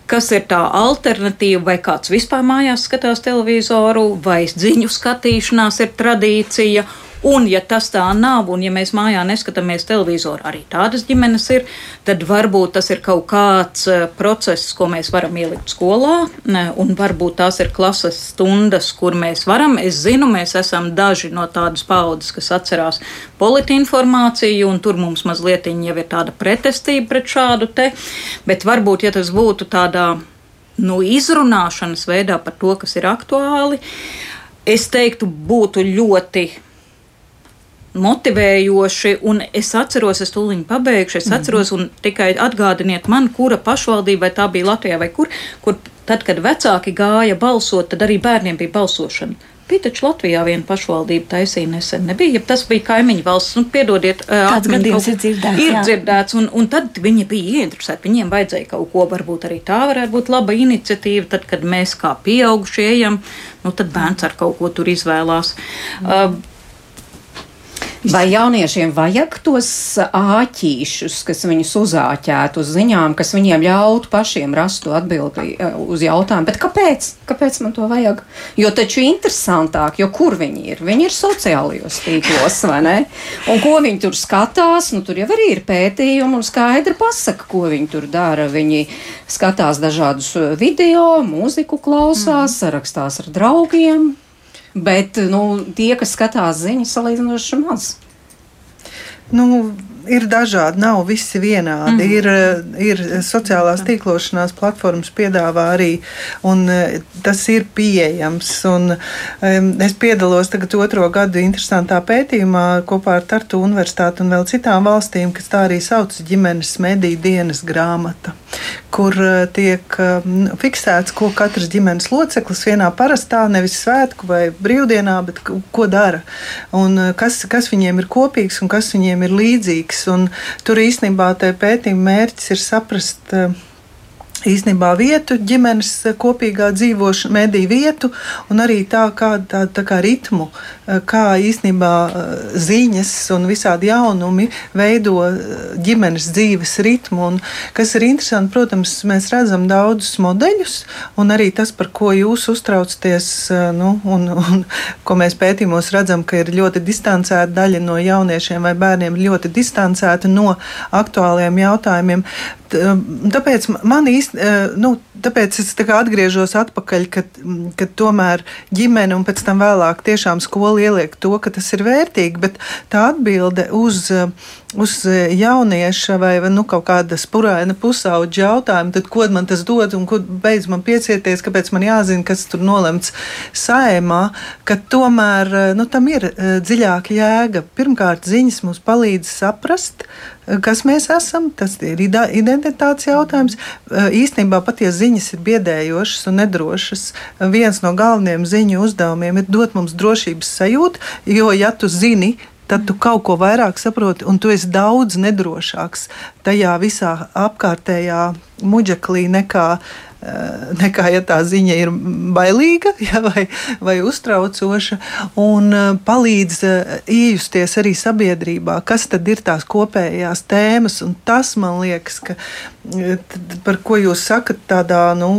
kas ir tā alternatīva, vai kāds vispār mājās skatās televizoru, vai ziņu skatīšanās ir tradīcija, Un, ja tas tā nav, un ja mēs mājā neskatāmies televizoru, arī tādas ģimenes ir, tad varbūt tas ir kaut kāds eh, process, ko mēs varam ielikt skolā, un varbūt tās ir klases stundas, kur mēs varam. Es zinu, mēs esam daži no tādas paudzes, kas atcerās politinformāciju, un tur mums mazliet jau ir tāda pretestība pret šādu te, bet varbūt, ja tas būtu tādā nu, izrunāšanas veidā par to, kas ir aktuāli, es teiktu, būtu ļoti motivējoši. Un es atceros, es tūlīt pabeigšu, es atceros, un tikai atgādiniet man, kura pašvaldība, vai tā bija Latvijā vai kur, kur tad, kad vecāki gāja balsot, tad arī bērniem bija balsošana. Bija taču Latvijā viena pašvaldība taisīja nesen. Nebija, ja tas bija kaimiņu valsts, nu, piedodiet, tāds gadījums ir dzirdēts. Ir jā. dzirdēts, un, un tad viņi bija ieinteresēti. Viņiem vajadzēja kaut ko, varbūt arī tā varētu būt laba iniciatīva, tad, kad mēs kā pieaugušie ejam, nu, tad bērns ar kaut ko tur izvēlās. Mm. Uh, Vai jauniešiem vajag tos āķīšus, kas viņus uzāķētu uz ziņām, kas viņiem ļautu pašiem rast atbildi e, uz jautājumu, bet kāpēc? Kāpēc man to vajag? Jo taču interesantāk, jo kur viņi ir? Viņi ir sociālajos tīklos, vai ne? Un ko viņi tur skatās, nu tur jau arī ir pētījumi un skaidri pasaka, ko viņi tur dara. Viņi skatās dažādus video, mūziku klausās, mm. sarakstās ar draugiem, Bet nu, tie, kas skatās ziņas, salīdzinoši maz. Nu, ir dažādi, nav visi vienādi. Mm. Ir, ir sociālās tīklošanās platformas, piedāvā arī, un e, tas ir pieejams. Un, um, es piedalos tagad otro gadu interesantā pētījumā kopā ar Tartu Universitāti un vēl citām valstīm, kas tā arī sauc ģimenes mediju dienas grāmata, kur uh, tiek um, fiksēts, ko katrs ģimenes loceklis vienā parastā, nevis svētku vai brīvdienā, bet ko dara. Un kas, kas viņiem ir kopīgs un kas viņiem ir līdzīgs. Un tur īstenībā pētījuma mērķis ir saprast, uh, īstenībā vietu, ģimenes kopīgā dzīvošana, mediju vietu un arī tā kā, tā, tā kā ritmu, kā īstenībā ziņas un visādi jaunumi veido ģimenes dzīves ritmu. Un, kas ir interesanti, protams, mēs redzam daudzus modeļus, un arī tas, par ko jūs uztraucaties, nu, un, un ko mēs pētījumos redzam, ka ir ļoti distancēta daļa no jauniešiem vai bērniem, ļoti distancēta no aktuāliem jautājumiem. Tāpēc man īsti, nu, tāpēc es tā atgriežos atpakaļ, kad, kad tomēr ģimene un pēc tam vēlāk tiešām skola ieliek to, ka tas ir vērtīgi, bet tā atbilde uz uz jaunieša vai nu, kaut kāda spuraina pusauģa jautājumu, tad ko man tas dod un ko beidz man piecieties, kāpēc man jāzina, kas tur nolemts saimā, ka tomēr nu, tam ir dziļāka jēga. Pirmkārt, ziņas mums palīdz saprast, kas mēs esam. Tas ir identitātes jautājums. Īstenībā pat ja ziņas ir biedējošas un nedrošas, viens no galvenajiem ziņu uzdevumiem ir dot mums drošības sajūtu, jo ja tu zini, tad tu kaut ko vairāk saproti, un tu esi daudz nedrošāks tajā visā apkārtējā muģeklī nekā Eh, nekā ja tā ziņa ir bailīga ja, vai, vai uztraucoša, un eh, palīdz eh, iejusties arī sabiedrībā, kas tad ir tās kopējās tēmas. Tas man liekas, ka par ko jūs sakat, tādā nu,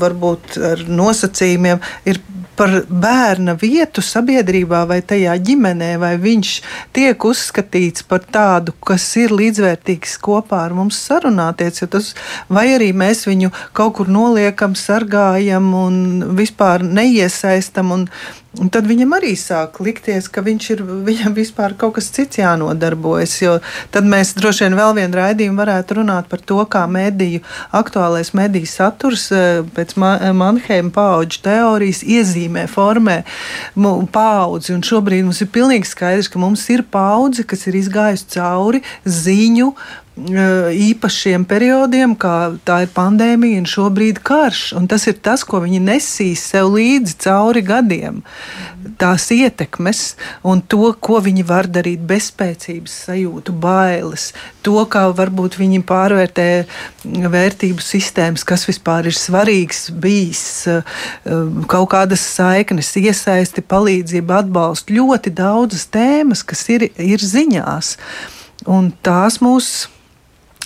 varbūt ar nosacījumiem, ir par bērna vietu sabiedrībā vai tajā ģimenē, vai viņš tiek uzskatīts par tādu, kas ir līdzvērtīgs kopā ar mums sarunāties, tas, vai arī mēs viņu kaut kur noliekam, sargājam un vispār neiesaistam. Un, Un tad viņam arī sāk likties, ka viņš ir, viņam vispār kaut kas cits jānodarbojas. Tad mēs droši vien vēl vienu raidījumu varētu runāt par to, kā mediju, aktuālais mediju saturs eh, pēc Manheima paudžu teorijas iezīmē, formē paudzi. Un šobrīd mums ir pilnīgi skaidrs, ka mums ir paudze, kas ir izgājusi cauri ziņu īpašiem periodiem, kā tā ir pandēmija un šobrīd karš. Un tas ir tas, ko viņi nesīs sev līdzi cauri gadiem. Tās ietekmes un to, ko viņi var darīt, bezspēcības sajūtu, bailes, to, kā varbūt viņi pārvērtē vērtību sistēmas, kas vispār ir svarīgs, bijis kaut kādas saiknes, iesaisti, palīdzība, atbalsts. Ļoti daudzas tēmas, kas ir, ir ziņās. Un tās mūsu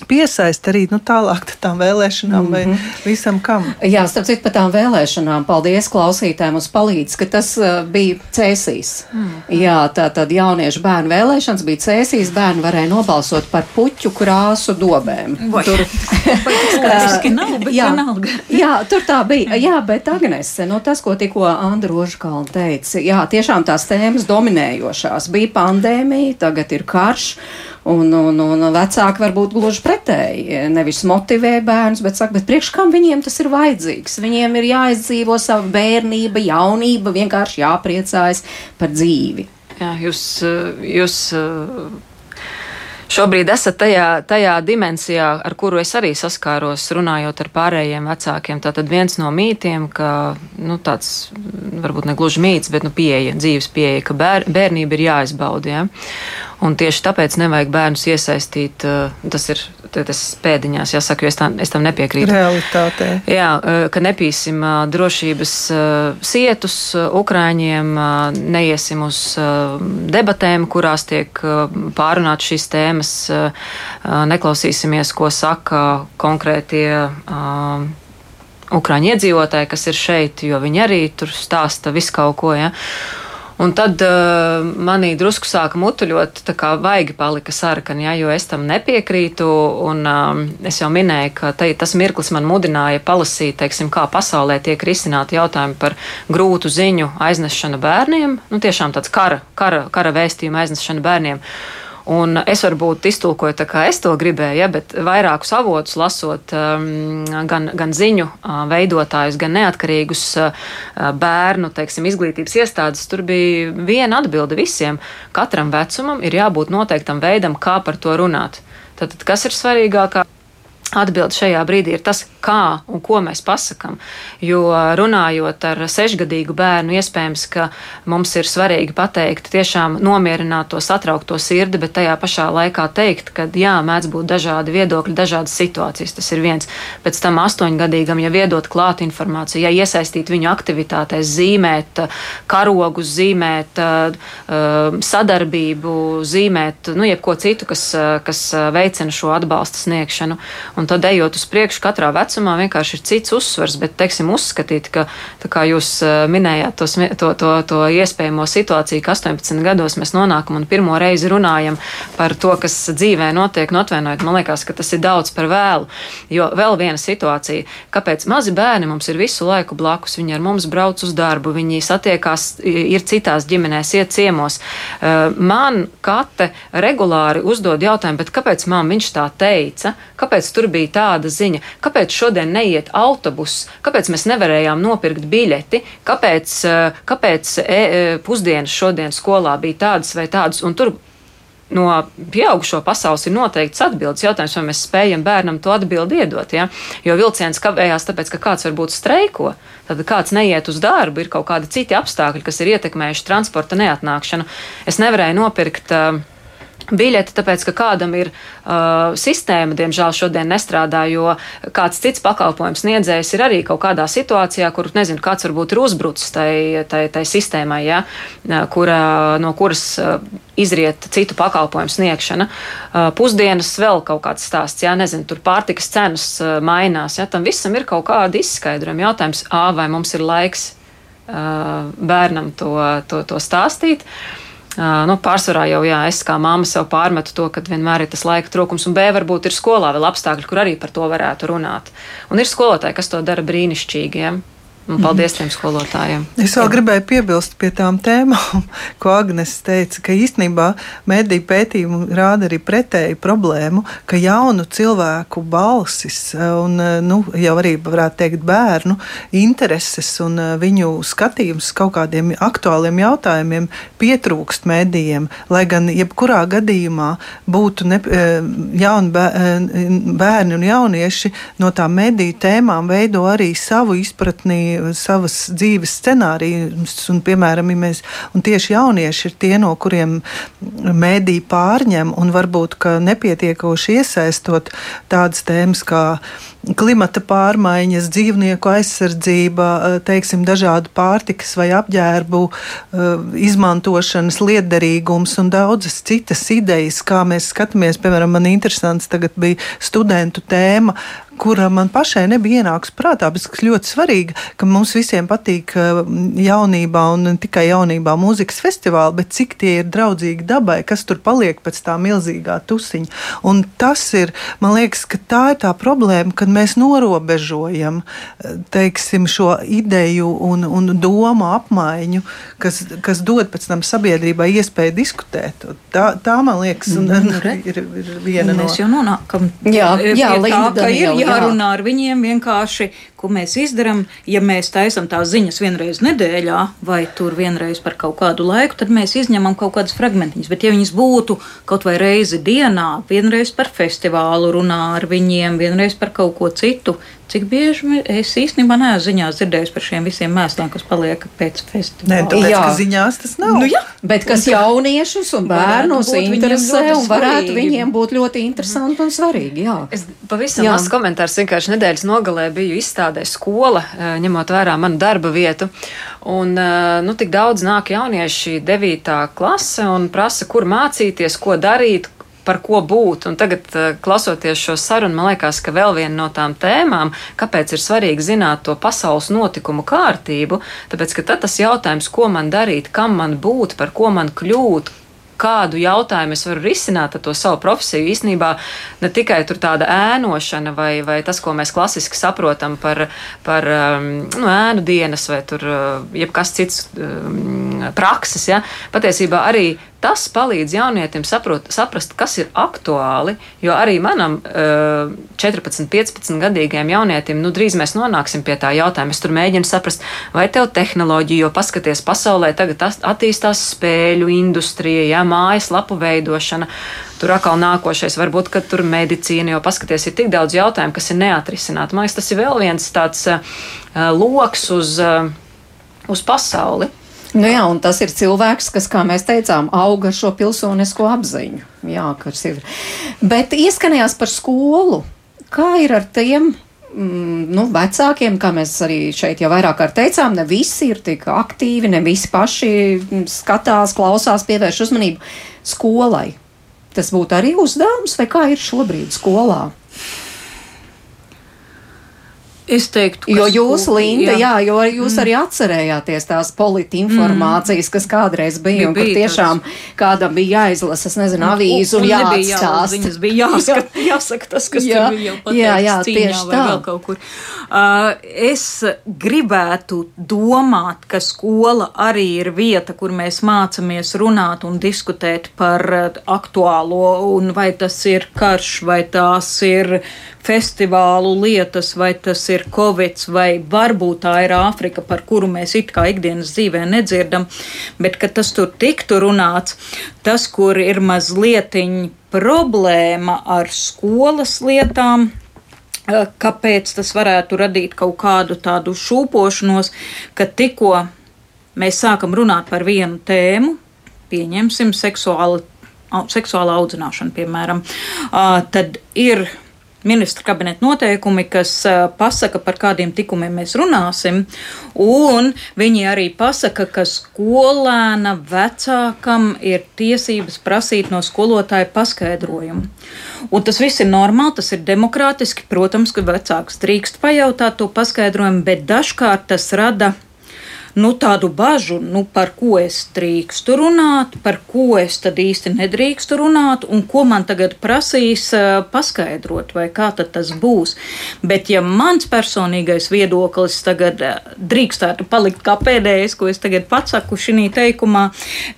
piesaist arī nu, tālāk tām vēlēšanām mm -hmm. vai mhm. visam kam. Jā, starp citu par tām vēlēšanām. Paldies klausītājiem uz palīdz, ka tas uh, bija cēsīs. Mm -hmm. Jā, tā tad jauniešu bērnu vēlēšanas bija cēsīs. Bērni varēja nobalsot par puķu krāsu dobēm. Vai. Tur politiski nav, bet jā, vienalga. jā, tur tā bija. Jā, bet Agnese, no tas, ko tikko Andra Rožkalna teica, jā, tiešām tās tēmas dominējošās. Bija pandēmija, tagad ir karš. Un, un, un vecāki varbūt gluži pretēji. Nevis motivē bērnus, bet saka, bet priekš kam viņiem tas ir vajadzīgs? Viņiem ir jāizdzīvo sava bērnība, jaunība, vienkārši jāpriecājas par dzīvi. Jā, jūs, jūs šobrīd esat tajā, tajā dimensijā, ar kuru es arī saskāros, runājot ar pārējiem vecākiem. Tātad viens no mītiem, ka nu, tāds varbūt ne gluži mīts, bet nu, pieeja, dzīves pieeja, ka bēr, bērnība ir jāizbauda. Ja? Un tieši tāpēc nevajag bērnus iesaistīt. Tas ir tas pēdiņās, jāsaka, jo es, tā, es tam nepiekrītu. Realitātē. Jā, ka nepīsim drošības sietus Ukrāņiem, neiesim uz debatēm, kurās tiek pārunāt šīs tēmas, neklausīsimies, ko saka konkrētie Ukrāņu iedzīvotāji, kas ir šeit, jo viņi arī tur stāsta visu kaut ko. Ja? Un tad uh, manī drusku sāka mutuļot, tā kā vaigi palika sarkani, ja, jo es tam nepiekrītu. Un, um, es jau minēju, ka te, tas mirklis man mudināja palasīt, teiksim, kā pasaulē tiek risināti jautājumi par grūtu ziņu aiznešanu bērniem. Nu, tiešām tāds kara, kara, kara vēstījuma aiznešana bērniem. Un es varbūt iztulkoju tā, kā es to gribēju, ja, bet vairākus avotus lasot, um, gan, gan ziņu uh, veidotājus, gan neatkarīgus uh, bērnu teiksim, izglītības iestādes, tur bija viena atbilde visiem. Katram vecumam ir jābūt noteiktam veidam, kā par to runāt. Tad, kas ir svarīgākā? Atbilde šajā brīdī ir tas, kā un ko mēs pasakām. Jo runājot ar sešgadīgu bērnu, iespējams, ka mums ir svarīgi pateikt, tiešām nomierināt to satraukto sirdi, bet tajā pašā laikā teikt, ka jā, mēdz būt dažādi viedokļi, dažādas situācijas. Tas ir viens. Pēc tam astoņgadīgam, ja iedot klāt informāciju, ja iesaistīt viņu aktivitātēs, zīmēt karogus, zīmēt sadarbību, zīmēt nu, jebko citu, kas, kas veicina šo atbalsta sniegšanu. Un tad, ejot uz priekšu, katrā vecumā vienkārši ir cits uzsvars. Bet, teiksim, uzskatīt, ka, kā jūs eh, minējāt, tos, to, to, to iespējamo situāciju, ka 18 gados mēs nonākam un pirmo reizi runājam par to, kas dzīvē notiek, nu, atvainojiet, man liekas, ka tas ir daudz par vēlu. Jo vēl viena situācija, kāpēc mazi bērni mums ir visu laiku blakus, viņi ar mums brauc uz darbu, viņi satiekās, ir citās ģimenēs, iet ciemos. Eh, man kate regulāri uzdod jautājumu, kāpēc man viņš tā teica, kāpēc tur bija tāda ziņa, kāpēc šodien neiet autobuss, kāpēc mēs nevarējām nopirkt biļeti, kāpēc, eh, kāpēc e, pusdienas šodien skolā bija tādas vai tādas. No pieaugušo pasaules ir noteikts atbildes jautājums, vai mēs spējam bērnam to atbildi iedot. Ja? Jo vilciens kavējās tāpēc, ka kāds varbūt streiko, tad kāds neiet uz darbu, ir kaut kādi citi apstākļi, kas ir ietekmējuši transporta neatnākšanu. Es nevarēju nopirkt uh, biļeti, tāpēc, ka kādam ir uh, sistēma, diemžēl, šodien nestrādā, jo kāds cits pakalpojums sniedzējs ir arī kaut kādā situācijā, kur, nezinu, kāds varbūt ir uzbrucis tai, tai, tai sistēmai, ja, kura, no kuras uh, izriet citu pakalpojumu sniegšana. Uh, pusdienas vēl kaut kāds stāsts, jā, nezinu, tur pārtikas cenas uh, mainās, ja, tam visam ir kaut kāda izskaidrojuma jautājums, ā, vai mums ir laiks uh, bērnam to, to, to stāstīt. Uh, Uh, nu, pārsvarā jau jā, es kā māma sev pārmetu to, ka vienmēr ir tas laika trūkums, un B varbūt ir skolā vēl apstākļi, kur arī par to varētu runāt. Un ir skolotāji, kas to dara brīnišķīgi. Ja? Un paldies tiem skolotājiem. Es vēl gribēju piebilst pie tām tēmām, ko Agnēs teica, ka īstenībā mediju pētījumi rāda arī pretēju problēmu, ka jaunu cilvēku balsis un nu, jau arī varētu teikt bērnu intereses un viņu skatījums kaut kādiem aktuāliem jautājumiem pietrūkst medijiem, lai gan jebkurā gadījumā būtu ne, jauni bērni un jaunieši no tām mediju tēmām veido arī savu izpratni savas dzīves scenārijus, un, piemēram, ja mēs, un tieši jaunieši ir tie, no kuriem mēdī pārņem, un varbūt nepietiekoši iesaistot tādas tēmas kā klimata pārmaiņas, dzīvnieku aizsardzība, teiksim, dažādu pārtikas vai apģērbu izmantošanas liederīgums un daudzas citas idejas, kā mēs skatāmies. Piemēram, man interesants tagad bija studentu tēma, kura man pašai nebija ienākusi prātā, bet kas ļoti svarīga, ka mums visiem patīk jaunībā un ne tikai jaunībā mūzikas festivāli, bet cik tie ir draudzīgi dabai, kas tur paliek pēc tā milzīgā tusiņa. Un tas ir, man liekas, ka tā ir tā problēma, kad mēs norobežojam teiksim, šo ideju un, un domu apmaiņu, kas, kas dod pēc tam sabiedrībai iespēju diskutēt. Tā, tā man liekas, un, un, nu, ir, ir viena no. Mēs jau nonākam jā, jā, tā, ka ir jārunā ar viņiem vienkārši, ko mēs izdarām. Ja mēs taisām tās ziņas vienreiz nedēļā vai tur vienreiz par kaut kādu laiku, tad mēs izņemam kaut kādas fragmentiņas. Bet ja viņas būtu kaut vai reizi dienā, vienreiz par festivālu runā ar viņiem, vienreiz par kaut ko citu, Cik bieži es īstenībā neesmu ziņās dzirdējis par šiem visiem mēsliem, kas paliek pēc festivāla? Nē, tāpēc, jā. ka ziņās tas nav. Nu, jā, bet kas jauniešus un bērnus interesē un varētu viņiem būt ļoti interesanti un svarīgi. Jā. Es pavisam maz komentārs vienkārši nedēļas nogalē biju izstādē skola, eh, ņemot vērā manu darba vietu. Un, eh, nu, tik daudz nāk jaunieši 9. klase un prasa, kur mācīties, ko darīt, par ko būt. Un tagad, eh, klausoties šo sarunu, man liekas, ka vēl viena no tām tēmām, kāpēc ir svarīgi zināt to pasaules notikumu kārtību, tāpēc, ka tad tas jautājums, ko man darīt, kam man būt, par ko man kļūt, kādu jautājumu es varu risināt ar to savu profesiju. Īsnībā ne tikai tāda ēnošana vai, vai tas, ko mēs klasiski saprotam par, par um, nu, ēnu dienas vai tur, uh, jebkas cits um, prakses, ja, patiesībā arī tas palīdz jaunietim saprot, saprast, kas ir aktuāli. Jo arī manam uh, 14, 15 gadīgajam jaunietim, nu drīz mēs nonāksim pie tā jautājuma. Es tur mēģinu saprast, vai tev tehnoloģija, jo paskaties, pasaulē tagad attīstās spēļu industrija, jā, mājaslapu veidošana. Tur atkal nākošais, varbūt, ka tur medicīna, jo paskaties, ir tik daudz jautājumu, kas ir neatrisināti. Man liekas, tas ir vēl viens tāds uh, loks uz, uh, uz pasauli. Nu jā, un tas ir cilvēks, kas, kā mēs teicām, auga ar šo pilsonisko apziņu. Jā, kas ir. Bet ieskanējās par skolu. Kā ir ar tiem mm, nu, vecākiem, kā mēs arī šeit jau vairāk kārt teicām, ne visi ir tik aktīvi, ne visi paši skatās, klausās, pievērš uzmanību skolai. Tas būtu arī uzdevums, vai kā ir šobrīd skolā? Es teiktu, ka. Jo jūs, Linda, jā. jā, jo jūs arī atcerējāties tās politi informācijas, kas kādreiz bija, un kur tiešām tāds. kādam bija jāizlasa, es nezinu, avīzu un, un, jāatstāst. Viņas bija jāsaka, jāsaka tas, kas jā, tur bija jau pateikts jā, jā, cīņā vai tā. vēl kaut kur. Uh, es gribētu domāt, ka skola arī ir vieta, kur mēs mācamies runāt un diskutēt par aktuālo, un vai tas ir karš, vai tās ir festivālu lietas, vai tas ir Covid, vai varbūt tā ir Āfrika, par kuru mēs it kā ikdienas dzīvē nedzirdam, bet ka tas tur tiktu runāts, tas, kur ir mazliet problēma ar skolas lietām, eh, kāpēc tas varētu radīt kaut kādu tādu šūpošanos, ka tikko mēs sākam runāt par vienu tēmu, pieņemsim seksuāli, seksuālu audzināšanu, piemēram, tad ir ministra kabineta noteikumi, kas pasaka, par kādiem tikumiem mēs runāsim, un viņi arī pasaka, ka skolēna vecākam ir tiesības prasīt no skolotāja paskaidrojumu. Un tas viss ir normāli, tas ir demokrātiski. Protams, ka vecāks drīkst pajautāt to paskaidrojumu, bet dažkārt tas rada nu, tādu bažu, nu, par ko es drīkstu runāt, par ko es tad īsti nedrīkstu runāt, un ko man tagad prasīs uh, paskaidrot, vai kā tas būs. Bet, ja mans personīgais viedoklis tagad uh, drīkstētu palikt kā pēdējais, ko es tagad pasaku šī teikumā,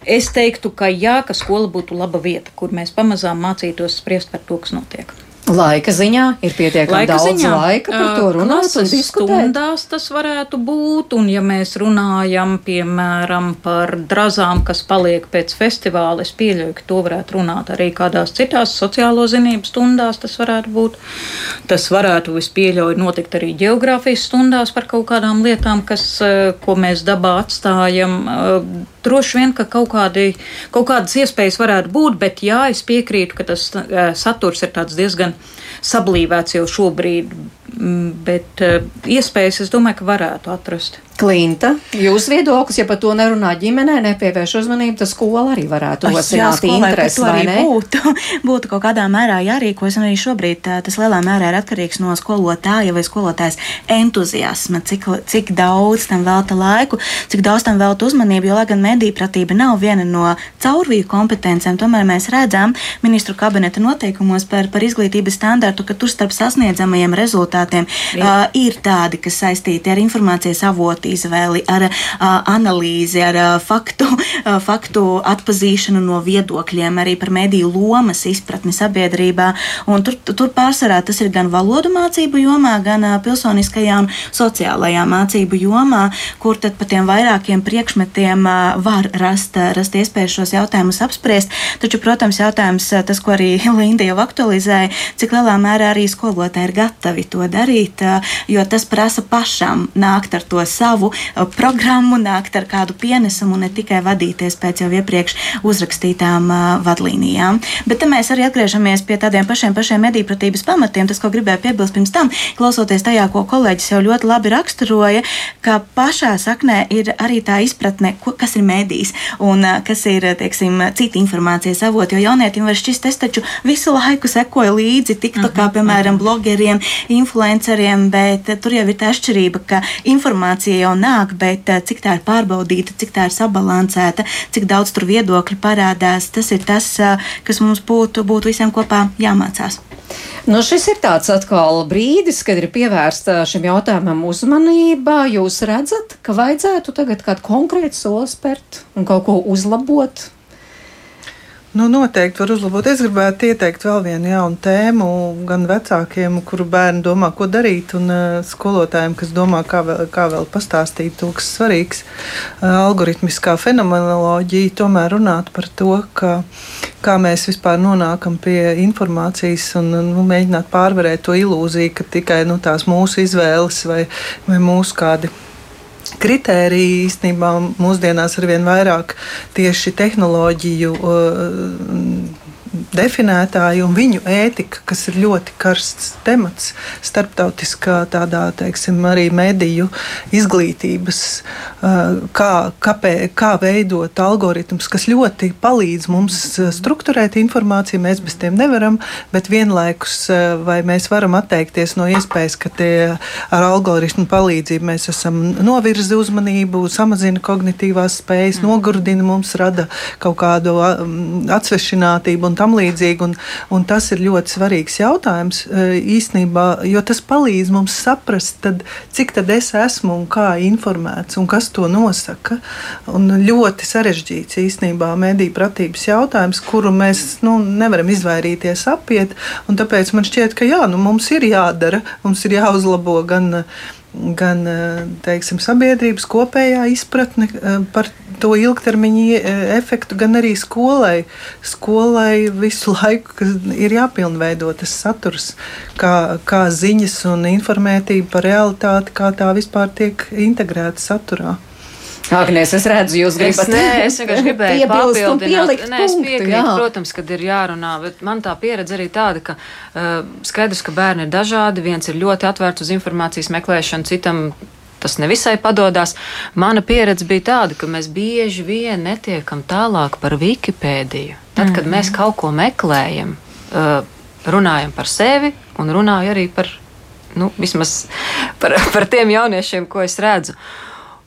es teiktu, ka jā, ka skola būtu laba vieta, kur mēs pamazām mācītos spriest par to, kas notiek. Laika ziņā ir pietiekami laika daudz ziņā, laika par to runāt un diskutēt. Stundās tas varētu būt, un ja mēs runājam, piemēram, par drazām, kas paliek pēc festivāla, es pieļauju, ka to varētu runāt arī kādās citās sociālo zinību stundās, tas varētu būt. Tas varētu vispieļauju notikt arī geogrāfijas stundās par kaut kādām lietām, kas, ko mēs dabā atstājam droši vien, ka kaut, kādi, kaut kādas iespējas varētu būt, bet jā, es piekrītu, ka tas saturs ir diezgan sablīvēts jau šobrīd, bet uh, iespējas es domāju, ka varētu atrast. Klinta, jūs viedoklis, ja par to nerunā ģimenē, nepievērš uzmanību, tad skola arī varētu rosināt interesi, vai ne? Būtu, būtu kaut kādā mērā jārīkojas, un arī šobrīd tas lielā mērā ir atkarīgs no skolotāja vai skolotājas entuziasma, cik, cik daudz tam velta laiku, cik daudz tam velta uzmanību, jo, lai gan medīpratība nav viena no caurvīju kompetencēm, tomēr mēs redzam ministru kabineta noteikumos par, par izglītības standartu, ka tur starp sasniedzamajiem rezultātiem uh, ir tādi, kas saistīti ar informācijas avotu veidot izvēli, ar analīzi, ar faktu, faktu atpazīšanu no viedokļiem, arī par mediju lomas izpratni sabiedrībā. Un tur, tur pārsvarā tas ir gan valodu mācību jomā, gan pilsoniskajā un sociālajā mācību jomā, kur tad pa tiem vairākiem priekšmetiem var rast, rast iespēju šos jautājumus apspriest. Taču, protams, jautājums, tas, ko arī Linda jau aktualizēja, cik lielā mērā arī skolotāji ir gatavi to darīt, jo tas prasa pašam nākt ar to savu savu uh, programmu, nākt ar kādu pienesumu un ne tikai vadīties pēc jau iepriekš uzrakstītām uh, vadlīnijām. Bet te mēs arī atgriežamies pie tādiem pašiem, pašiem medīpratības pamatiem. Tas, ko gribēju piebilst pirms tam, klausoties tajā, ko kolēģis jau ļoti labi raksturoja, ka pašā saknē ir arī tā izpratne, ko, kas ir medijas un uh, kas ir, teiksim, citi informācijas avoti. Jo jaunietim var šķist, es taču visu laiku sekoju līdzi, tik tā kā, mhm, piemēram, blogeriem, influenceriem, bet tur jau ir tā atšķirība, ka informācija jau nāk, bet eh, cik tā ir pārbaudīta, cik tā ir sabalansēta, cik daudz tur viedokļu parādās, tas ir tas, eh, kas mums būtu, būtu visiem kopā jāmācās. Nu, šis ir tāds atkal brīdis, kad ir pievērsta šim jautājumam uzmanība. Jūs redzat, ka vajadzētu tagad kādu konkrētu soli spērt un kaut ko uzlabot Nu, noteikti var uzlabot. Es gribētu ieteikt vēl vienu jaunu tēmu gan vecākiem, kuru bērni domā, ko darīt, un uh, skolotājiem, kas domā, kā vēl, kā vēl pastāstīt to, kas svarīgs. Uh, algoritmiskā fenomenoloģija tomēr runāt par to, ka, kā mēs vispār nonākam pie informācijas un nu, mēģināt pārvarēt to ilūziju, ka tikai nu, tās mūsu izvēles vai, vai mūsu kādi kritēriji īstenībā mūsdienās ar vien vairāk tieši tehnoloģiju definētāji un viņu ētika, kas ir ļoti karsts temats starptautiskā tādā, teiksim, arī mediju izglītības, kā, kāpē, kā veidot algoritmus, kas ļoti palīdz mums strukturēt informāciju. Mēs bez tiem nevaram, bet vienlaikus vai mēs varam atteikties no iespējas, ka tie ar algoritmu palīdzību mēs esam novirzi uzmanību, samazina kognitīvās spējas, mm. nogurdina mums, rada kaut kādu atsvešinātību un tam līdzīgi. Un, un tas ir ļoti svarīgs jautājums e, īstenībā, jo tas palīdz mums saprast, tad, cik tad es esmu un kā informēts un kas to nosaka. Un ļoti sarežģīts īstenībā mediju pratības jautājums, kuru mēs nu, nevaram izvairīties apiet. Tāpēc man šķiet, ka jā, nu, mums ir jādara, mums ir jāuzlabo gan gan teiksim, sabiedrības kopējā izpratne par to ilgtermiņa efektu, gan arī skolai. Skolai visu laiku ir jāpilnveido tas saturs, kā, kā ziņas un informētība par realitāti, kā tā vispār tiek integrēta saturā. Agnēs, es redzu, jūs gribat. Es, nē, es vienkārši gribēju papildināt. Nē, es piekrītu, jā. protams, kad ir jārunā, bet man tā pieredze arī tāda, ka uh, skaidrs, ka bērni ir dažādi. Viens ir ļoti atvērts uz informācijas meklēšanu, citam tas nevisai padodas. Mana pieredze bija tāda, ka mēs bieži vien netiekam tālāk par Wikipēdiju. Tad, kad mēs Mhm. kaut ko meklējam, uh, runājam par sevi un runāju arī par, nu, vismaz par, par tiem jauniešiem, ko es redzu.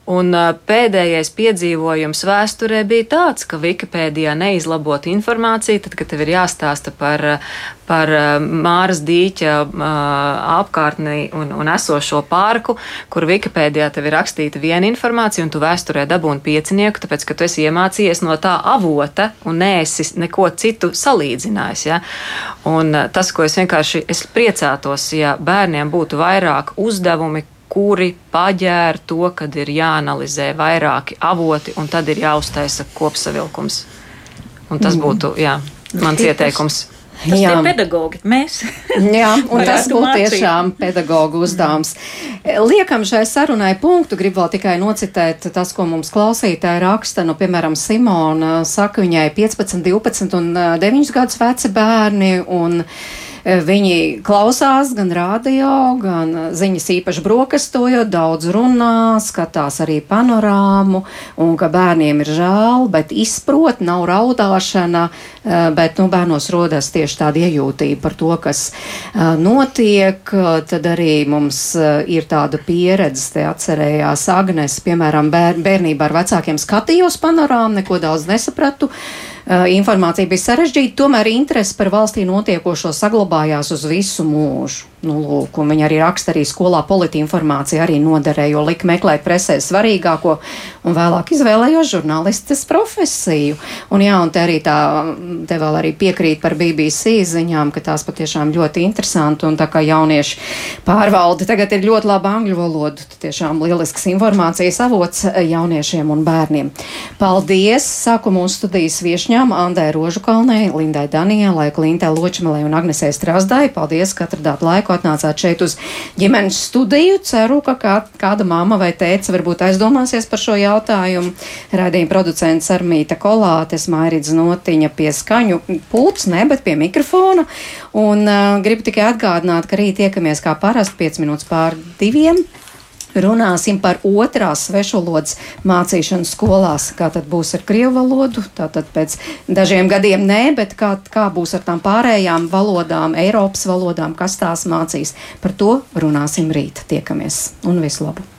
Un pēdējais piedzīvojums vēsturē bija tāds, ka Wikipēdijā neizlabot informāciju, tad, kad tev ir jāstāsta par, par Māras dīķa apkārtni un, un esošo parku, kur Wikipēdijā tev ir rakstīta viena informācija, un tu vēsturē dabūni piecinieku, tāpēc, ka tu esi iemācījies no tā avota un neesi neko citu salīdzinājis. Ja? Un tas, ko es vienkārši es priecātos, ja bērniem būtu vairāk uzdevumi, kuri paģēra to, kad ir jāanalizē vairāki avoti un tad ir jāuztaisa kopsavilkums. Un tas būtu jā, mans ieteikums. Tas Jā. pedagogi, mēs. Jā, un tas būtu mācīt. tiešām pedagoģa uzdevums. Liekam šai sarunai punktu, gribu vēl tikai nocitēt tas, ko mums klausītāji raksta. Nu, piemēram, Simona saka, viņai 15, 12 un ā, 9 gadus veci bērni. Un, Viņi klausās gan radio, gan ziņas īpaši brokastojot, daudz runā, skatās arī panorāmu, un ka bērniem ir žēl, bet izprot, nav raudāšana, bet nu, bērnos rodas tieši tāda iejūtība par to, kas notiek. Tad arī mums ir tāda pieredze, te atcerējās Agnes, piemēram, bēr, bērnībā ar vecākiem skatījos panorāmu, neko daudz nesapratu. Uh, informācija bija sarežģīta, tomēr interese par valstī notiekošo saglabājās uz visu mūžu. Nu, lūk, un viņi arī raksta arī skolā politi informācija arī noderēja, jo lika meklēt presē svarīgāko un vēlāk izvēlējos žurnālistes profesiju. Un jā, un te arī tā, te vēl arī piekrīt par BBC ziņām, ka tās patiešām ļoti interesanti un tā kā jaunieši pārvalde tagad ir ļoti laba angļu valoda, tiešām lielisks informācijas avots jauniešiem un bērniem. Paldies! Sāku mūsu studijas viešņām Andai Rožukalnei, Lindai Danielai, Klintai Ločmelei un Agnesē Strazdai. Paldies, ka atradāt laiku atnācāt šeit uz ģimenes studiju. Ceru, ka kā, kāda māma vai tēca varbūt aizdomāsies par šo jautājumu. Radījuma producents Armīta Kolātes, Mairidz Notiņa pie skaņu pults, ne, bet pie mikrofona. Un uh, gribu tikai atgādināt, ka rīt tiekamies kā parasti 5 minūtes pār diviem. Runāsim par otrās svešvalodas mācīšanu skolās. Kā tad būs ar krievu valodu? Tātad pēc dažiem gadiem nē, bet kā, kā būs ar tām pārējām valodām, Eiropas valodām, kas tās mācīs. Par to runāsim rīt. Tiekamies un visu labu!